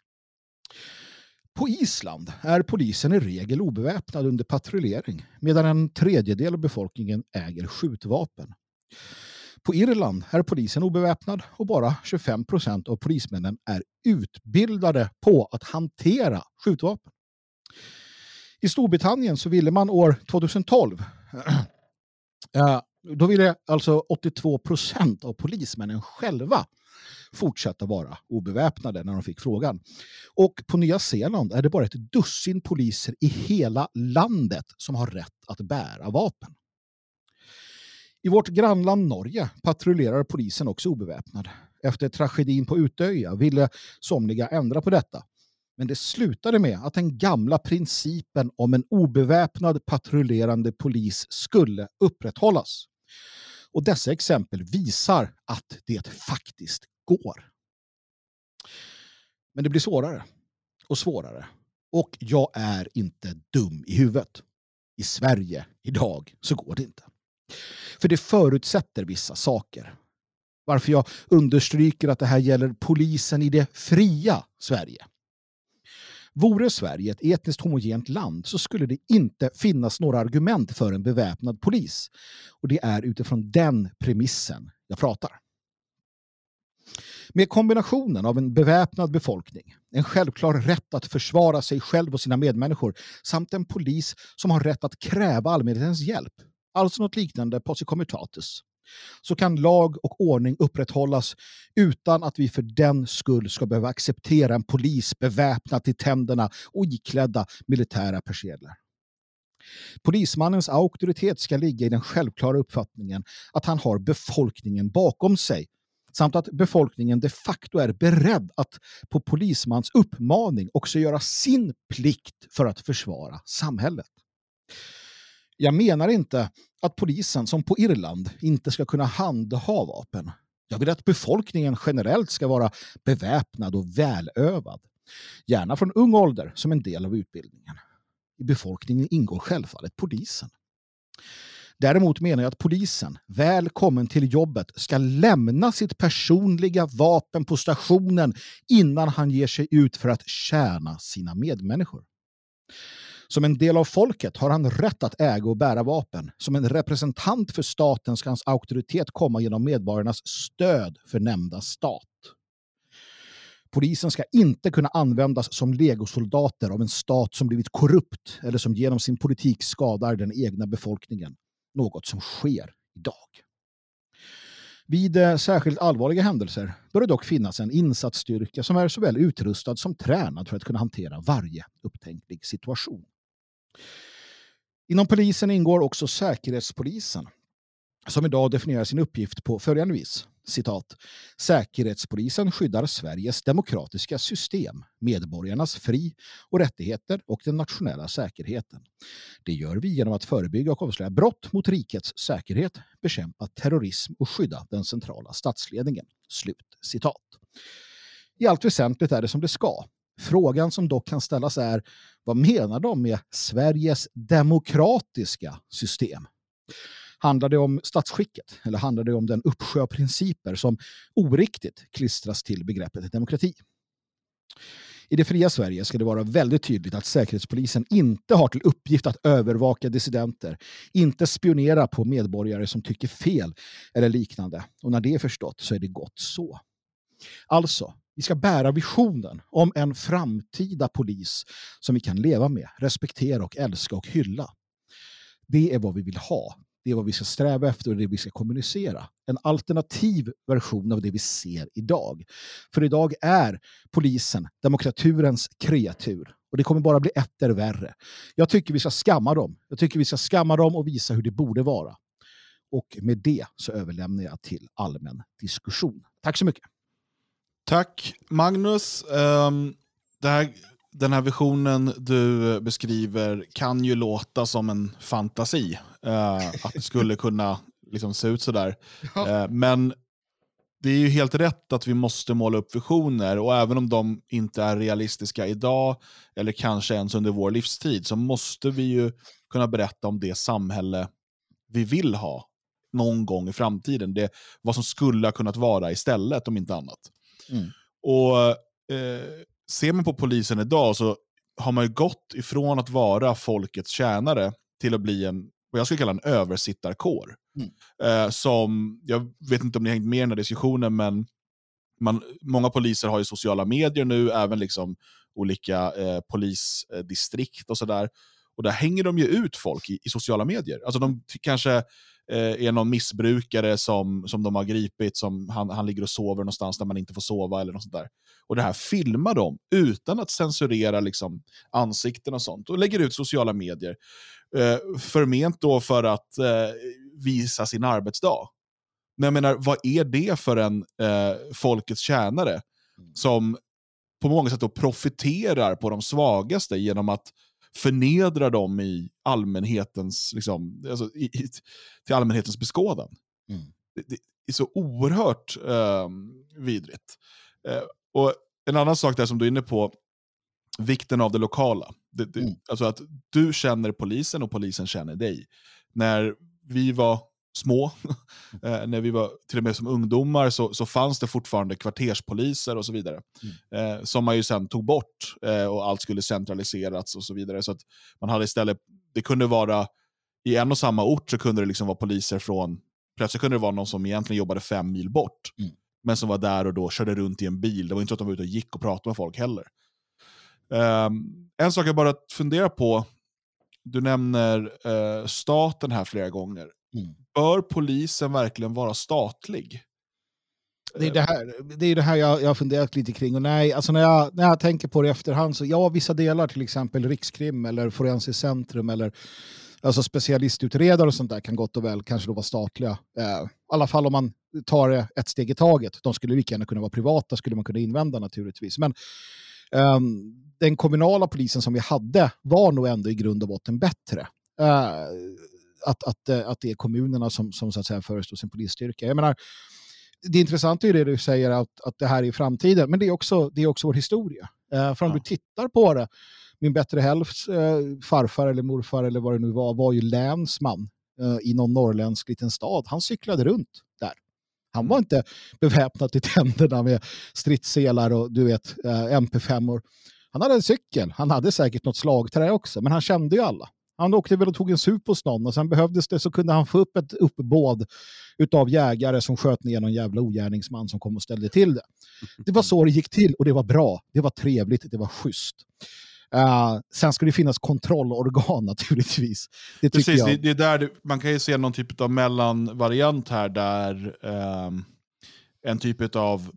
[SPEAKER 2] På Island är polisen i regel obeväpnad under patrullering medan en tredjedel av befolkningen äger skjutvapen. På Irland är polisen obeväpnad och bara 25 procent av polismännen är utbildade på att hantera skjutvapen. I Storbritannien så ville man år 2012 [CLEARS THROAT] då ville alltså 82 procent av polismännen själva fortsätta vara obeväpnade när de fick frågan. Och på Nya Zeeland är det bara ett dussin poliser i hela landet som har rätt att bära vapen. I vårt grannland Norge patrullerar polisen också obeväpnad. Efter tragedin på Utöja ville somliga ändra på detta. Men det slutade med att den gamla principen om en obeväpnad patrullerande polis skulle upprätthållas. Och dessa exempel visar att det faktiskt går. Men det blir svårare och svårare. Och jag är inte dum i huvudet. I Sverige idag så går det inte. För det förutsätter vissa saker. Varför jag understryker att det här gäller polisen i det fria Sverige. Vore Sverige ett etniskt homogent land så skulle det inte finnas några argument för en beväpnad polis. Och det är utifrån den premissen jag pratar. Med kombinationen av en beväpnad befolkning, en självklar rätt att försvara sig själv och sina medmänniskor samt en polis som har rätt att kräva allmänhetens hjälp, alltså något liknande posse comitatus, så kan lag och ordning upprätthållas utan att vi för den skull ska behöva acceptera en polis beväpnad till tänderna och iklädda militära persedlar. Polismannens auktoritet ska ligga i den självklara uppfattningen att han har befolkningen bakom sig samt att befolkningen de facto är beredd att på polismans uppmaning också göra sin plikt för att försvara samhället. Jag menar inte att polisen, som på Irland, inte ska kunna handha vapen. Jag vill att befolkningen generellt ska vara beväpnad och välövad. Gärna från ung ålder som en del av utbildningen. I befolkningen ingår självfallet polisen. Däremot menar jag att polisen, välkommen till jobbet, ska lämna sitt personliga vapen på stationen innan han ger sig ut för att tjäna sina medmänniskor. Som en del av folket har han rätt att äga och bära vapen. Som en representant för staten ska hans auktoritet komma genom medborgarnas stöd för nämnda stat. Polisen ska inte kunna användas som legosoldater av en stat som blivit korrupt eller som genom sin politik skadar den egna befolkningen. Något som sker idag. Vid eh, särskilt allvarliga händelser bör det dock finnas en insatsstyrka som är såväl utrustad som tränad för att kunna hantera varje upptänklig situation. Inom polisen ingår också Säkerhetspolisen som idag definierar sin uppgift på följande vis citat, Säkerhetspolisen skyddar Sveriges demokratiska system, medborgarnas fri och rättigheter och den nationella säkerheten. Det gör vi genom att förebygga och avslöja brott mot rikets säkerhet, bekämpa terrorism och skydda den centrala statsledningen. Slut citat. I allt väsentligt är det som det ska. Frågan som dock kan ställas är, vad menar de med Sveriges demokratiska system? Handlar det om statsskicket eller handlar det om den uppsjö av principer som oriktigt klistras till begreppet demokrati? I det fria Sverige ska det vara väldigt tydligt att Säkerhetspolisen inte har till uppgift att övervaka dissidenter, inte spionera på medborgare som tycker fel eller liknande. Och när det är förstått så är det gott så. Alltså, vi ska bära visionen om en framtida polis som vi kan leva med, respektera och älska och hylla. Det är vad vi vill ha det är vad vi ska sträva efter och det vi ska kommunicera. En alternativ version av det vi ser idag. För idag är polisen demokraturens kreatur. Och det kommer bara bli etter värre. Jag tycker vi ska skamma dem. Jag tycker vi ska skamma dem och visa hur det borde vara. Och med det så överlämnar jag till allmän diskussion. Tack så mycket.
[SPEAKER 1] Tack Magnus. Um, här den här visionen du beskriver kan ju låta som en fantasi. Uh, att det skulle [LAUGHS] kunna liksom, se ut sådär. Ja. Uh, men det är ju helt rätt att vi måste måla upp visioner och även om de inte är realistiska idag eller kanske ens under vår livstid så måste vi ju kunna berätta om det samhälle vi vill ha någon gång i framtiden. Det, vad som skulle ha kunnat vara istället om inte annat. Mm. Och eh, ser man på polisen idag så har man ju gått ifrån att vara folkets tjänare till att bli en, vad jag skulle kalla en översittarkår. Mm. Eh, som, jag vet inte om ni har hängt med i den här diskussionen, men man, många poliser har ju sociala medier nu, även liksom olika eh, polisdistrikt och sådär. Och där hänger de ju ut folk i, i sociala medier. Alltså de kanske eh, är någon missbrukare som, som de har gripit, som han, han ligger och sover någonstans där man inte får sova eller något sånt där. Och det här filmar de utan att censurera liksom, ansikten och sånt och lägger ut sociala medier. Eh, förment då för att eh, visa sin arbetsdag. Men jag menar, vad är det för en eh, folkets tjänare mm. som på många sätt då profiterar på de svagaste genom att förnedra dem i allmänhetens, liksom, alltså, i, i, till allmänhetens beskådan. Mm. Det, det, är så oerhört eh, vidrigt. Eh, och En annan sak där som du är inne på, vikten av det lokala. Det, det, mm. Alltså att du känner polisen och polisen känner dig. När vi var små, [LAUGHS] eh, när vi var till och med som ungdomar så, så fanns det fortfarande kvarterspoliser och så vidare. Mm. Eh, som man ju sen tog bort eh, och allt skulle centraliseras och så vidare. Så att man hade istället, det kunde vara, i en och samma ort så kunde det liksom vara poliser från, plötsligt kunde det vara någon som egentligen jobbade fem mil bort. Mm. Men som var där och då körde runt i en bil. Det var inte så att de var ute och gick och pratade med folk heller. Um, en sak jag bara funderar på, du nämner uh, staten här flera gånger. Mm. Bör polisen verkligen vara statlig?
[SPEAKER 2] Det är det här, det är det här jag, jag har funderat lite kring. Och nej, alltså när, jag, när jag tänker på det i efterhand så ja, vissa delar, till exempel Rikskrim eller Forensiskt centrum eller alltså specialistutredare och sånt där kan gott och väl kanske då vara statliga. Eh, I alla fall om man tar det ett steg i taget. De skulle lika gärna kunna vara privata, skulle man kunna invända naturligtvis. Men eh, den kommunala polisen som vi hade var nog ändå i grund och botten bättre. Eh, att, att, eh, att det är kommunerna som, som så att säga förestår sin polisstyrka. Jag menar, det intressanta är det du säger att, att det här är framtiden, men det är också, det är också vår historia. Eh, för om ja. du tittar på det, min bättre hälfts eh, farfar eller morfar eller vad det nu var, var ju länsman eh, i någon norrländsk liten stad. Han cyklade runt där. Han var mm. inte beväpnad till tänderna med stridsselar och du vet, eh, MP5. -or. Han hade en cykel, han hade säkert något slagträ också, men han kände ju alla. Han åkte väl och tog en sup hos någon och sen behövdes det så kunde han få upp ett uppbåd av jägare som sköt ner någon jävla ogärningsman som kom och ställde till det. Det var [LAUGHS] så det gick till och det var bra, det var trevligt, det var schysst. Uh, sen ska det finnas kontrollorgan [LAUGHS] naturligtvis. Det
[SPEAKER 1] Precis,
[SPEAKER 2] jag...
[SPEAKER 1] det, det, är där det, man kan ju se någon typ av mellanvariant här där um, en typ av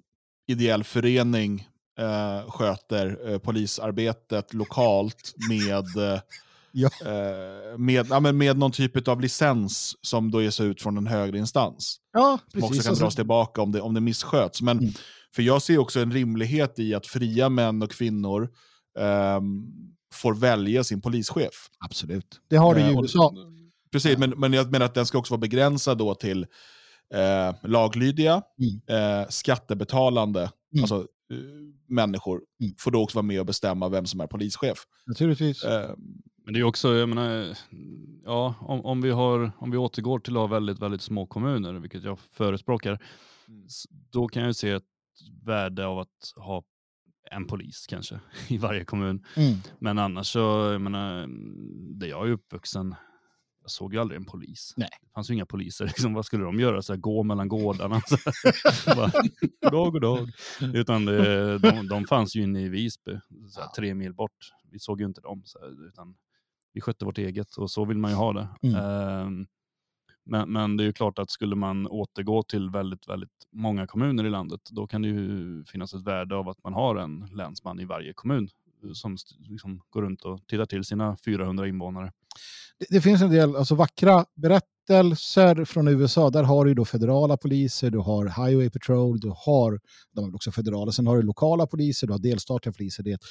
[SPEAKER 1] ideell förening uh, sköter uh, polisarbetet lokalt med Ja. Eh, med, ja, men med någon typ av licens som då ges ut från en högre instans.
[SPEAKER 2] Ja,
[SPEAKER 1] precis. Som också kan alltså... dras tillbaka om det, om det missköts. Men, mm. För jag ser också en rimlighet i att fria män och kvinnor eh, får välja sin polischef.
[SPEAKER 2] Absolut. Det har du i USA.
[SPEAKER 1] Precis, men, men jag menar att den ska också vara begränsad då till eh, laglydiga, mm. eh, skattebetalande, mm. alltså eh, människor, mm. får då också vara med och bestämma vem som är polischef.
[SPEAKER 2] Naturligtvis.
[SPEAKER 3] Eh, men det är också, jag menar, ja, om, om, vi har, om vi återgår till att ha väldigt, väldigt små kommuner, vilket jag förespråkar, mm. då kan jag se ett värde av att ha en polis kanske [LAUGHS] i varje kommun. Mm. Men annars så, jag menar, där jag är uppvuxen, jag såg ju aldrig en polis.
[SPEAKER 2] Nej.
[SPEAKER 3] Det fanns ju inga poliser. [LAUGHS] Liksom, vad skulle de göra? Så här, gå mellan gårdarna? [LAUGHS] goddag, goddag. Utan det, de, de fanns ju inne i Visby, så här, tre mil bort. Vi såg ju inte dem. Så här, utan vi skötte vårt eget och så vill man ju ha det. Mm. Um, men, men, det är ju klart att skulle man återgå till väldigt, väldigt många kommuner i landet, då kan det ju finnas ett värde av att man har en länsman i varje kommun som liksom går runt och tittar till sina 400 invånare.
[SPEAKER 2] Det, det finns en del alltså, vackra berättelser från USA. Där har du då federala poliser, du har Highway Patrol, du har, de är också federala, sen har du lokala poliser, du har delstatliga poliser. Det är ett,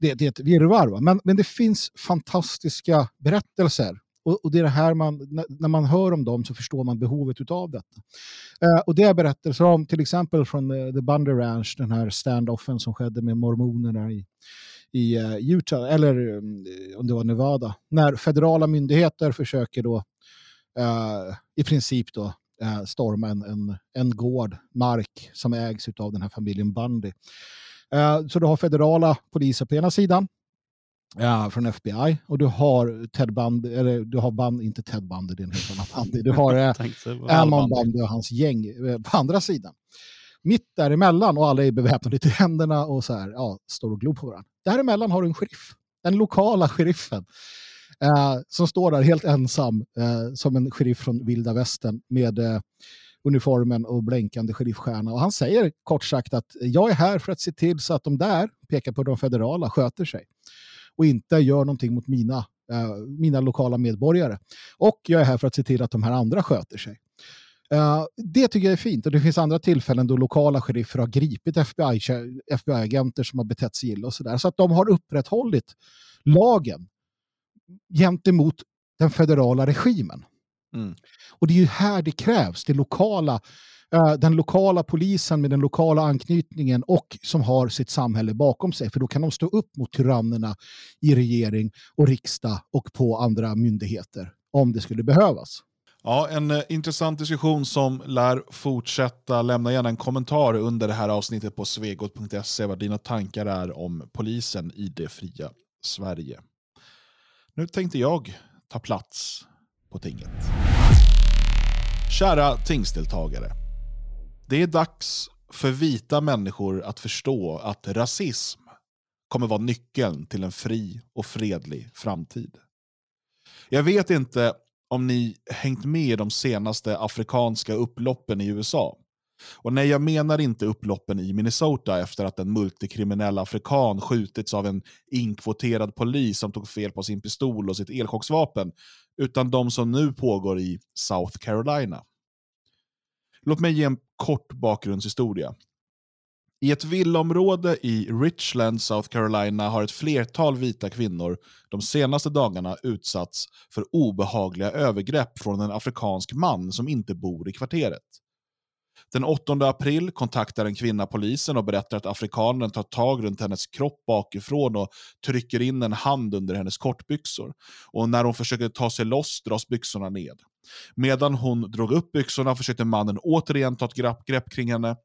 [SPEAKER 2] det, det är ett virrvarr. Men, men det finns fantastiska berättelser och, och, det är det här man, när man hör om dem så förstår man behovet av detta. Eh, och det är berättelser om till exempel från uh, The Bundy Ranch, den här standoffen som skedde med mormonerna i, i uh, Utah, eller um, om det var Nevada, när federala myndigheter försöker då uh, i princip då storma en, en, en gård, mark som ägs av den här familjen Bundy. Så du har federala poliser på ena sidan Ja, från FBI. Och du har Ted Bundy, eller du har band, inte Ted Bundy, det är en helt annan Bundy. Du har eh, Alman Bundy och hans gäng eh, på andra sidan. Mitt däremellan och alla är beväpnade till händerna och så här, ja, står och glor på varandra. Däremellan har du en sheriff, den lokala sheriffen. Eh, som står där helt ensam eh, som en sheriff från vilda västern med eh, uniformen och blänkande sheriffstjärna. Och han säger kort sagt att eh, jag är här för att se till så att de där, pekar på de federala, sköter sig och inte gör någonting mot mina, eh, mina lokala medborgare. Och jag är här för att se till att de här andra sköter sig. Uh, det tycker jag är fint och det finns andra tillfällen då lokala sheriffer har gripit FBI-agenter FBI som har betett sig illa och sådär. Så att de har upprätthållit lagen gentemot den federala regimen. Mm. Och det är ju här det krävs, det lokala Eh, den lokala polisen med den lokala anknytningen och som har sitt samhälle bakom sig. För då kan de stå upp mot tyrannerna i regering och riksdag och på andra myndigheter om det skulle behövas.
[SPEAKER 1] Ja, en eh, intressant diskussion som lär fortsätta. Lämna gärna en kommentar under det här avsnittet på svegot.se vad dina tankar är om polisen i det fria Sverige. Nu tänkte jag ta plats på tinget. Kära tingsdeltagare. Det är dags för vita människor att förstå att rasism kommer vara nyckeln till en fri och fredlig framtid. Jag vet inte om ni hängt med i de senaste afrikanska upploppen i USA. Och nej, jag menar inte upploppen i Minnesota efter att en multikriminell afrikan skjutits av en inkvoterad polis som tog fel på sin pistol och sitt elchocksvapen, utan de som nu pågår i South Carolina. Låt mig ge en kort bakgrundshistoria. I ett villaområde i Richland, South Carolina har ett flertal vita kvinnor de senaste dagarna utsatts för obehagliga övergrepp från en afrikansk man som inte bor i kvarteret. Den 8 april kontaktar en kvinna polisen och berättar att afrikanen tar tag runt hennes kropp bakifrån och trycker in en hand under hennes kortbyxor. Och när hon försöker ta sig loss dras byxorna ned. Medan hon drog upp byxorna försökte mannen återigen ta ett grepp, kring henne,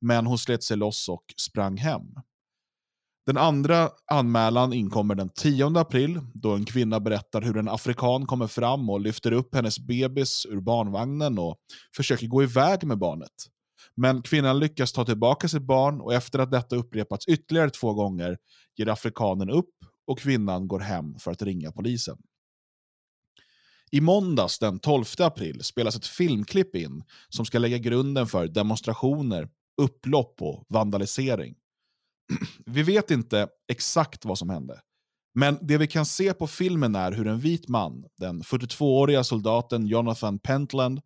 [SPEAKER 1] men hon slet sig loss och sprang hem. Den andra anmälan inkommer den 10 april då en kvinna berättar hur en afrikan kommer fram och lyfter upp hennes bebis ur barnvagnen och försöker gå iväg med barnet. Men kvinnan lyckas ta tillbaka sitt barn och efter att detta upprepats ytterligare två gånger ger afrikanen upp och kvinnan går hem för att ringa polisen. I måndags den 12 april spelas ett filmklipp in som ska lägga grunden för demonstrationer, upplopp och vandalisering. Vi vet inte exakt vad som hände. Men det vi kan se på filmen är hur en vit man, den 42-åriga soldaten Jonathan Pentland,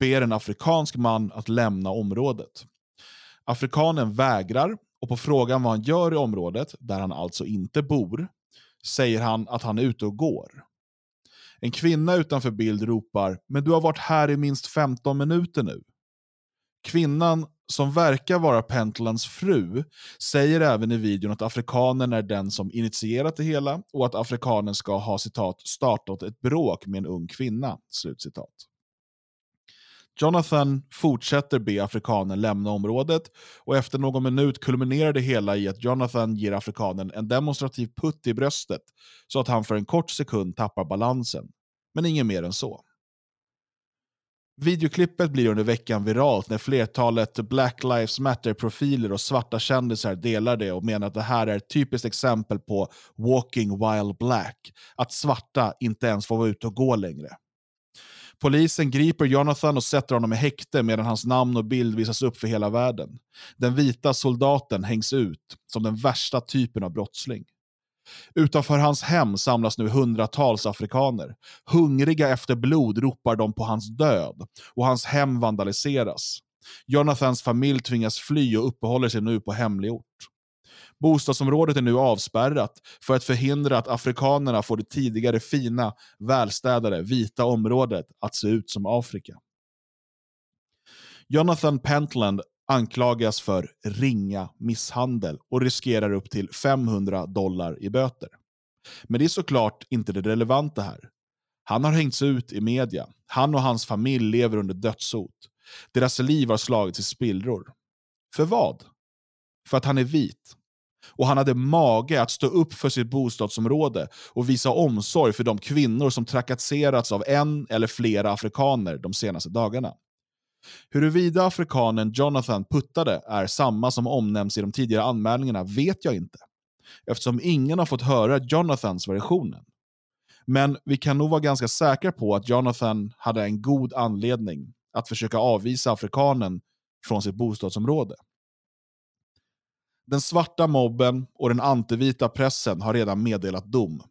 [SPEAKER 1] ber en afrikansk man att lämna området. Afrikanen vägrar och på frågan vad han gör i området, där han alltså inte bor, säger han att han är ute och går. En kvinna utanför bild ropar “Men du har varit här i minst 15 minuter nu”. Kvinnan, som verkar vara Pentlands fru, säger även i videon att afrikanen är den som initierat det hela och att afrikanen ska ha citat “startat ett bråk med en ung kvinna”. Slutcitat. Jonathan fortsätter be afrikanen lämna området och efter någon minut kulminerar det hela i att Jonathan ger afrikanen en demonstrativ putt i bröstet så att han för en kort sekund tappar balansen. Men inget mer än så. Videoklippet blir under veckan viralt när flertalet Black Lives Matter-profiler och svarta kändisar delar det och menar att det här är ett typiskt exempel på walking while black, att svarta inte ens får vara ute och gå längre. Polisen griper Jonathan och sätter honom i häkte medan hans namn och bild visas upp för hela världen. Den vita soldaten hängs ut som den värsta typen av brottsling. Utanför hans hem samlas nu hundratals afrikaner. Hungriga efter blod ropar de på hans död och hans hem vandaliseras. Jonathans familj tvingas fly och uppehåller sig nu på hemlig ort. Bostadsområdet är nu avspärrat för att förhindra att afrikanerna får det tidigare fina, välstädade, vita området att se ut som Afrika. Jonathan Pentland anklagas för ringa misshandel och riskerar upp till 500 dollar i böter. Men det är såklart inte det relevanta här. Han har hängts ut i media. Han och hans familj lever under dödshot. Deras liv har slagits i spillror. För vad? För att han är vit. Och han hade mage att stå upp för sitt bostadsområde och visa omsorg för de kvinnor som trakasserats av en eller flera afrikaner de senaste dagarna. Huruvida afrikanen Jonathan puttade är samma som omnämns i de tidigare anmälningarna vet jag inte, eftersom ingen har fått höra Jonathans versionen. Men vi kan nog vara ganska säkra på att Jonathan hade en god anledning att försöka avvisa afrikanen från sitt bostadsområde. Den svarta mobben och den antivita pressen har redan meddelat dom.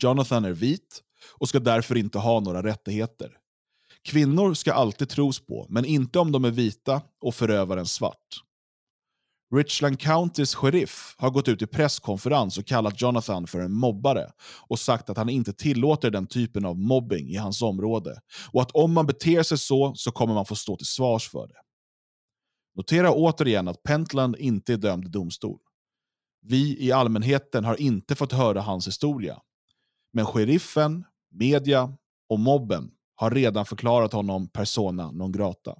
[SPEAKER 1] Jonathan är vit och ska därför inte ha några rättigheter. Kvinnor ska alltid tros på, men inte om de är vita och förövaren svart. Richland Countys sheriff har gått ut i presskonferens och kallat Jonathan för en mobbare och sagt att han inte tillåter den typen av mobbing i hans område och att om man beter sig så så kommer man få stå till svars för det. Notera återigen att Pentland inte är dömd i domstol. Vi i allmänheten har inte fått höra hans historia. Men sheriffen, media och mobben har redan förklarat honom persona non grata.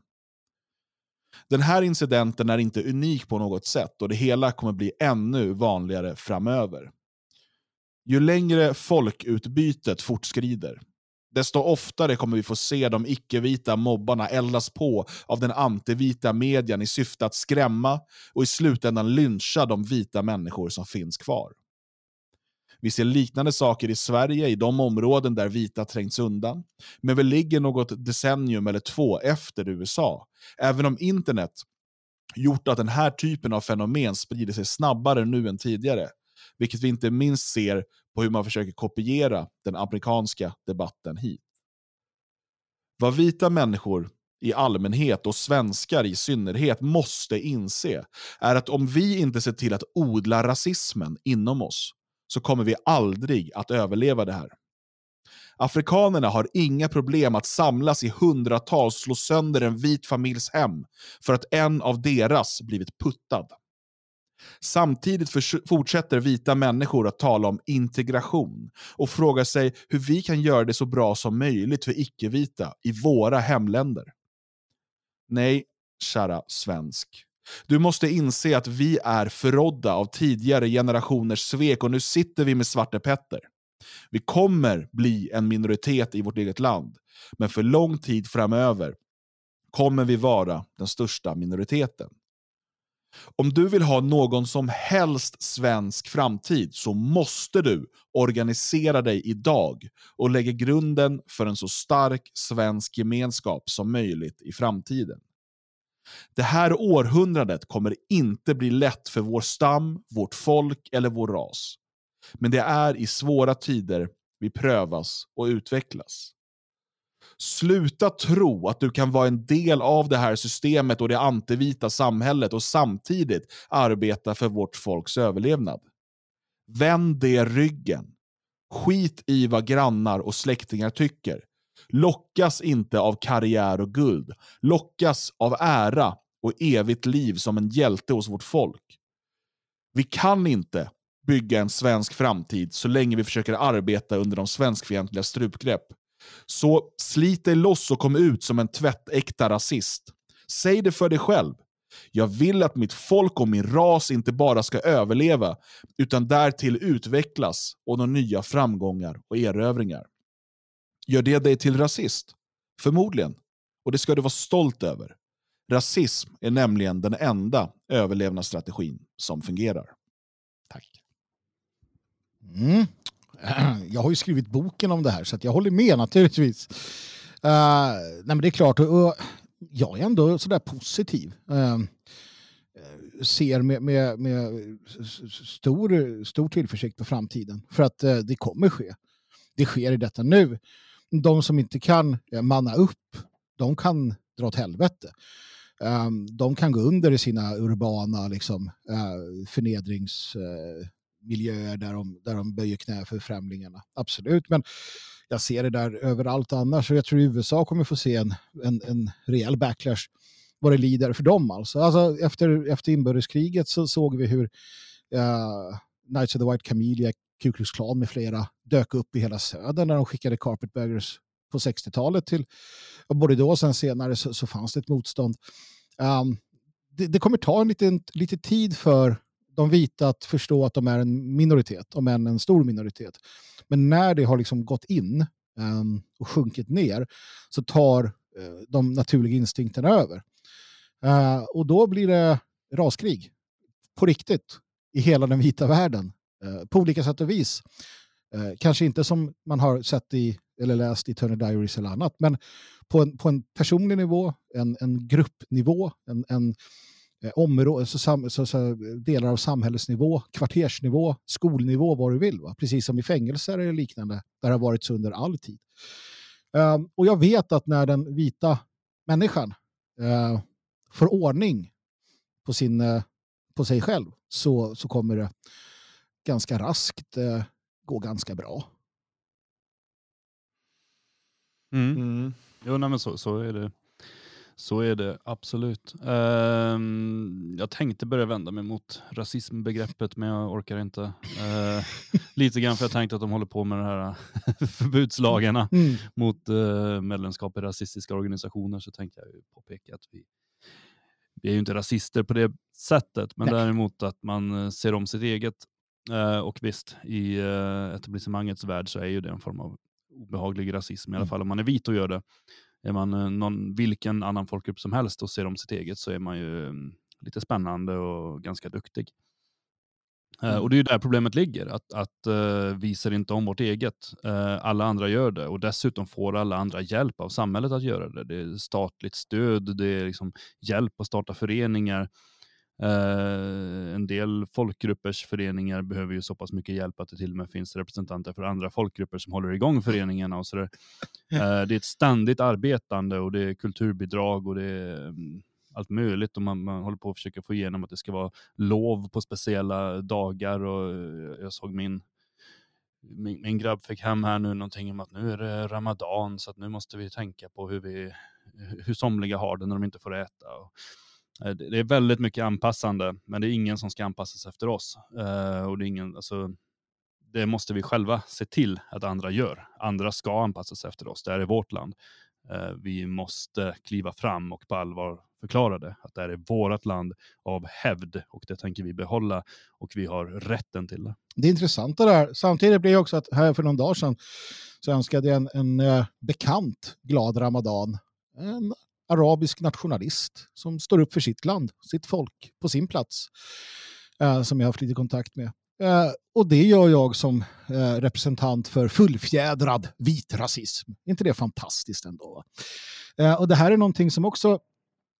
[SPEAKER 1] Den här incidenten är inte unik på något sätt och det hela kommer bli ännu vanligare framöver. Ju längre folkutbytet fortskrider, desto oftare kommer vi få se de icke-vita mobbarna eldas på av den antivita median i syfte att skrämma och i slutändan lyncha de vita människor som finns kvar. Vi ser liknande saker i Sverige i de områden där vita trängts undan. Men vi ligger något decennium eller två efter USA. Även om internet gjort att den här typen av fenomen sprider sig snabbare nu än tidigare. Vilket vi inte minst ser på hur man försöker kopiera den amerikanska debatten hit. Vad vita människor i allmänhet och svenskar i synnerhet måste inse är att om vi inte ser till att odla rasismen inom oss så kommer vi aldrig att överleva det här. Afrikanerna har inga problem att samlas i hundratals slå sönder en vit familjs hem för att en av deras blivit puttad. Samtidigt fortsätter vita människor att tala om integration och frågar sig hur vi kan göra det så bra som möjligt för icke-vita i våra hemländer. Nej, kära svensk. Du måste inse att vi är förrådda av tidigare generationers svek och nu sitter vi med Svarte Petter. Vi kommer bli en minoritet i vårt eget land, men för lång tid framöver kommer vi vara den största minoriteten. Om du vill ha någon som helst svensk framtid så måste du organisera dig idag och lägga grunden för en så stark svensk gemenskap som möjligt i framtiden. Det här århundradet kommer inte bli lätt för vår stam, vårt folk eller vår ras. Men det är i svåra tider vi prövas och utvecklas. Sluta tro att du kan vara en del av det här systemet och det antivita samhället och samtidigt arbeta för vårt folks överlevnad. Vänd det ryggen. Skit i vad grannar och släktingar tycker. Lockas inte av karriär och guld. Lockas av ära och evigt liv som en hjälte hos vårt folk. Vi kan inte bygga en svensk framtid så länge vi försöker arbeta under de svenskfientliga strupgrepp. Så slit dig loss och kom ut som en tvättäkta rasist. Säg det för dig själv. Jag vill att mitt folk och min ras inte bara ska överleva, utan därtill utvecklas och nå nya framgångar och erövringar. Gör det dig till rasist? Förmodligen. Och det ska du vara stolt över. Rasism är nämligen den enda överlevnadsstrategin som fungerar. Tack.
[SPEAKER 2] Mm. [CLEARS THROAT] Jag har ju skrivit boken om det här så jag håller med naturligtvis. Uh, nej men det är klart, uh, jag är ändå sådär positiv. Uh, ser med, med, med, stor, stor tillförsikt på framtiden. För att uh, det kommer ske. Det sker i detta nu. De som inte kan eh, manna upp, de kan dra åt helvete. Ehm, de kan gå under i sina urbana liksom, eh, förnedringsmiljöer där de, där de böjer knä för främlingarna. Absolut, men jag ser det där överallt annars och jag tror USA kommer få se en, en, en rejäl backlash vad det lider för dem. Alltså. Alltså, efter, efter inbördeskriget så såg vi hur uh, Knights of the White Camellia, Ku Klux Klan med flera dök upp i hela södern när de skickade carpetbaggers på 60-talet till, och både då och sen senare så, så fanns det ett motstånd. Um, det, det, kommer ta en liten, lite tid för de vita att förstå att de är en minoritet, om än en stor minoritet. Men när det har liksom gått in um, och sjunkit ner så tar uh, de naturliga instinkterna över. Uh, och då blir det raskrig på riktigt i hela den vita världen Eh, på olika sätt och vis. Eh, kanske inte som man har sett i eller läst i Turner Diaries eller annat, men på en, på en personlig nivå, en, en gruppnivå, en, en eh, område, så, så, så, delar av samhällsnivå, kvartersnivå, skolnivå, vad du vill. Va? Precis som i fängelser eller liknande, där det har varit så under all tid. Um, och jag vet att när den vita människan uh, får ordning på, sin, uh, på sig själv så, så kommer det ganska raskt uh, gå ganska bra.
[SPEAKER 3] Mm. Mm. Jo, nej, men så, så är det. Så är det absolut. Um, jag tänkte börja vända mig mot rasismbegreppet men jag orkar inte. Uh, [LAUGHS] lite grann för jag tänkte att de håller på med de här [LAUGHS] förbudslagarna mm. mot uh, medlemskap i rasistiska organisationer så tänkte jag påpeka att vi, vi är ju inte rasister på det sättet men Nej. däremot att man eh, ser om sitt eget. Uh, och visst, i uh, etablissemangets värld så är ju det en form av obehaglig rasism, i alla mm. fall om man är vit och gör det. Är man eh, någon, vilken annan folkgrupp som helst och ser om sitt eget så är man ju mm, lite spännande och ganska duktig. Eh, mm. och det är ju där problemet ligger, att, att uh, vi ser inte om vårt eget. Uh, alla andra gör det och dessutom får alla andra hjälp av samhället att göra det. Det är statligt stöd, det är liksom hjälp att starta föreningar. Uh, en del folkgruppers föreningar behöver ju så pass mycket hjälp att det till och med finns representanter för andra folkgrupper som håller igång föreningarna. Och så uh, [LAUGHS] det är ett ständigt arbetande och det är kulturbidrag och det är um, allt möjligt och man, man håller på att försöka få igenom att det ska vara lov på speciella dagar och uh, jag såg min min, min grabb fick hem här nu någonting om att nu är det ramadan så att nu måste vi tänka på hur, vi, hur somliga har det när de inte får äta. Och, Eh, Eh, det är väldigt mycket anpassande, men det är ingen som ska anpassas efter oss. Eh, och det, är ingen, alltså, det måste vi själva se till att andra gör. Andra ska anpassas efter oss, det här är vårt land. Eh, vi måste kliva fram och på allvar förklara det, att det här är vårt land av hävd och det tänker vi behålla och vi har rätten till det.
[SPEAKER 2] Det intressanta där, samtidigt blir det också att här för någon dag sedan så önskade jag en, en bekant glad ramadan. En arabisk nationalist som står upp för sitt land, sitt folk, på sin plats. Eh, som jag har haft lite kontakt med. Eh, och det gör jag som eh, representant för fullfjädrad vit rasism. Är inte det fantastiskt ändå? Eh, och det här är någonting som också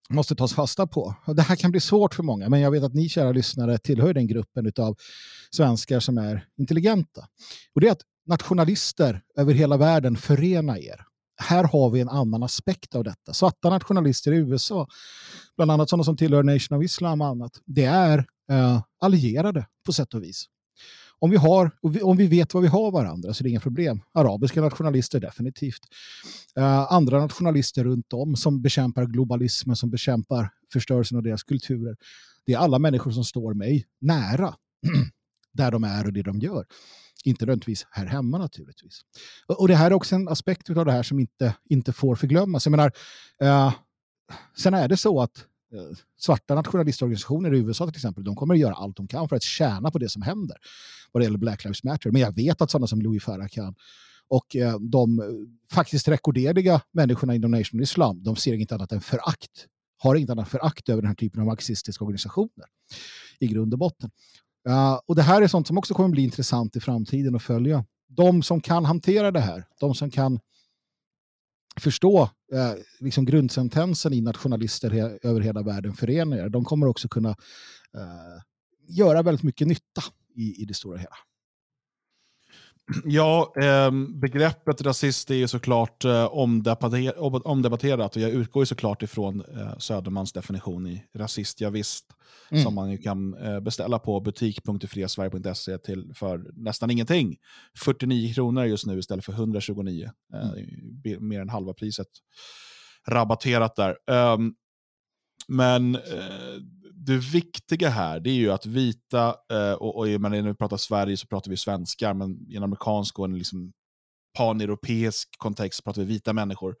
[SPEAKER 2] måste tas fasta på. Och det här kan bli svårt för många, men jag vet att ni kära lyssnare tillhör den gruppen av svenskar som är intelligenta. Och det är att nationalister över hela världen förena er. Här har vi en annan aspekt av detta. Svarta nationalister i USA, bland annat sådana som tillhör Nation of Islam och annat, det är eh, allierade på sätt och vis. Om vi, har, om vi vet vad vi har varandra så är det inga problem. Arabiska nationalister definitivt. Eh, andra nationalister runt om som bekämpar globalismen, som bekämpar förstörelsen av deras kulturer. Det är alla människor som står mig nära [CLEARS THROAT] där de är och det de gör. Inte nödvändigtvis här hemma naturligtvis. Och, det här är också en aspekt av det här som inte, inte får förglömmas. Jag menar, eh, sen är det så att eh, svarta nationalistorganisationer i USA till exempel, de kommer att göra allt de kan för att tjäna på det som händer vad det gäller Black Lives Matter. Men jag vet att sådana som Louis Farrakhan och eh, de eh, faktiskt rekorderliga människorna inom Nation Islam, de ser inget annat än förakt. Har inget annat förakt över den här typen av marxistiska organisationer i grund och botten. Uh, och det här är sånt som också kommer bli intressant i framtiden att följa. De som kan hantera det här, de som kan förstå uh, liksom grundsentensen i nationalister he över hela världen föreningar, de kommer också kunna uh, göra väldigt mycket nytta i, i det stora hela. [CLEARS THROAT]
[SPEAKER 1] Ja, eh, begreppet rasist är ju såklart eh, omdebatterat och jag utgår ju såklart ifrån eh, Södermans definition i rasist, ja, visst, mm. som man ju kan eh, beställa på butik.friasverige.se till för nästan ingenting. 49 kronor just nu istället för 129, eh, mm. mer än halva priset rabatterat där. Ehm, men eh, det viktiga här det är ju att vita, eh, och, och när vi pratar Sverige så pratar vi svenskar, men i en amerikansk och en liksom paneuropeisk kontext pratar vi vita människor,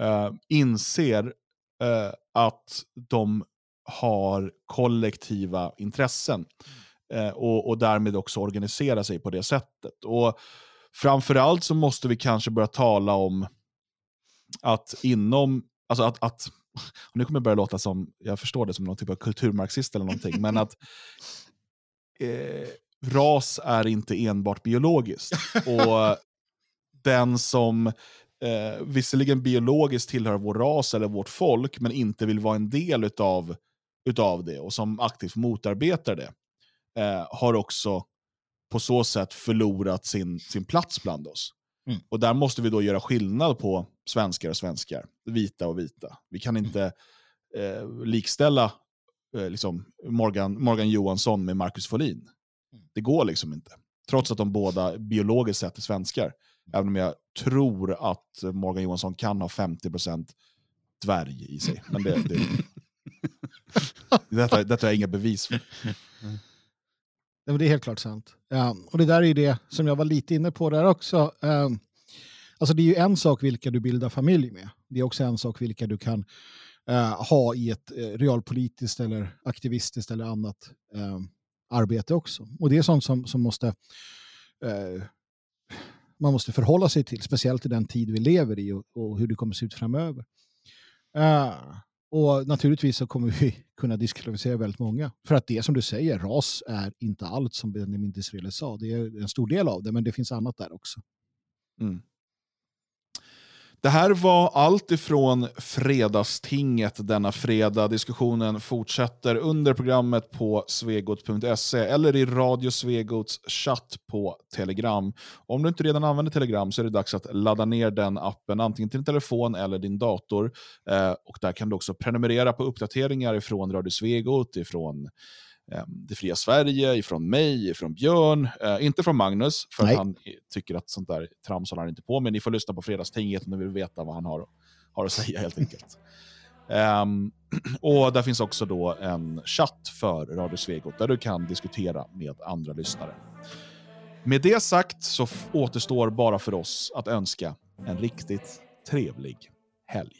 [SPEAKER 1] eh, inser eh, att de har kollektiva intressen eh, och, och därmed också organisera sig på det sättet. Och Framförallt så måste vi kanske börja tala om att inom, alltså att, att [LAUGHS] och nu kommer jag börja låta som, jag förstår det som någon typ av kulturmarxist eller någonting, men att [LAUGHS] eh, ras är inte enbart biologiskt. [LAUGHS] Och den som eh, visserligen biologiskt tillhör vår ras eller vårt folk, men inte vill vara en del utav, utav det och som aktivt motarbetar det, eh, har också på så sätt förlorat sin, sin plats bland oss. Mm. Och där måste vi då göra skillnad på svenskar och svenskar, vita och vita. Vi kan inte eh, likställa eh, liksom Morgan, Morgan Johansson med Marcus Folin. Mm. Det går liksom inte. Trots att de båda biologiskt sett är svenskar. Även om jag tror att Morgan Johansson kan ha 50% dvärg i sig. Men det, det, [LAUGHS] detta, detta är inga bevis för.
[SPEAKER 2] Det är helt klart sant. Ja, och det där är det som jag var lite inne på där också. Um, alltså det är ju en sak vilka du bildar familj med. Det är också en sak vilka du kan eh, ha i ett eh, realpolitiskt eller aktivistiskt eller annat eh, arbete också. Och det är sånt som, som måste eh, man måste förhålla sig till, speciellt i den tid vi lever i och, och hur det kommer se ut framöver. Eh, och naturligtvis så kommer vi [LAUGHS] kunna diskvalificera väldigt många. För att det som du säger, ras är inte allt som Benjamin Disraeli sa. Det är en stor del av det, men det finns annat där också. Mm.
[SPEAKER 1] Det här var allt ifrån Fredagstinget denna fredag. Diskussionen fortsätter under programmet på svegot.se eller i Radio Svegots chatt på Telegram. Om du inte redan använder Telegram så är det dags att ladda ner den appen antingen till din telefon eller din dator. Eh, och Där kan du också prenumerera på uppdateringar ifrån Radio Svegot, ifrån det fria Sverige, ifrån mig, ifrån Björn, eh, inte från Magnus, för att han tycker att sånt där trams håller han inte på med. Ni får lyssna på Fredagstinget om ni vill veta vad han har, har att säga helt enkelt. Um, [CLEARS THROAT] och där finns också då en chatt för Radio Svegot där du kan diskutera med andra lyssnare. Med det sagt så återstår bara för oss att önska en riktigt trevlig helg.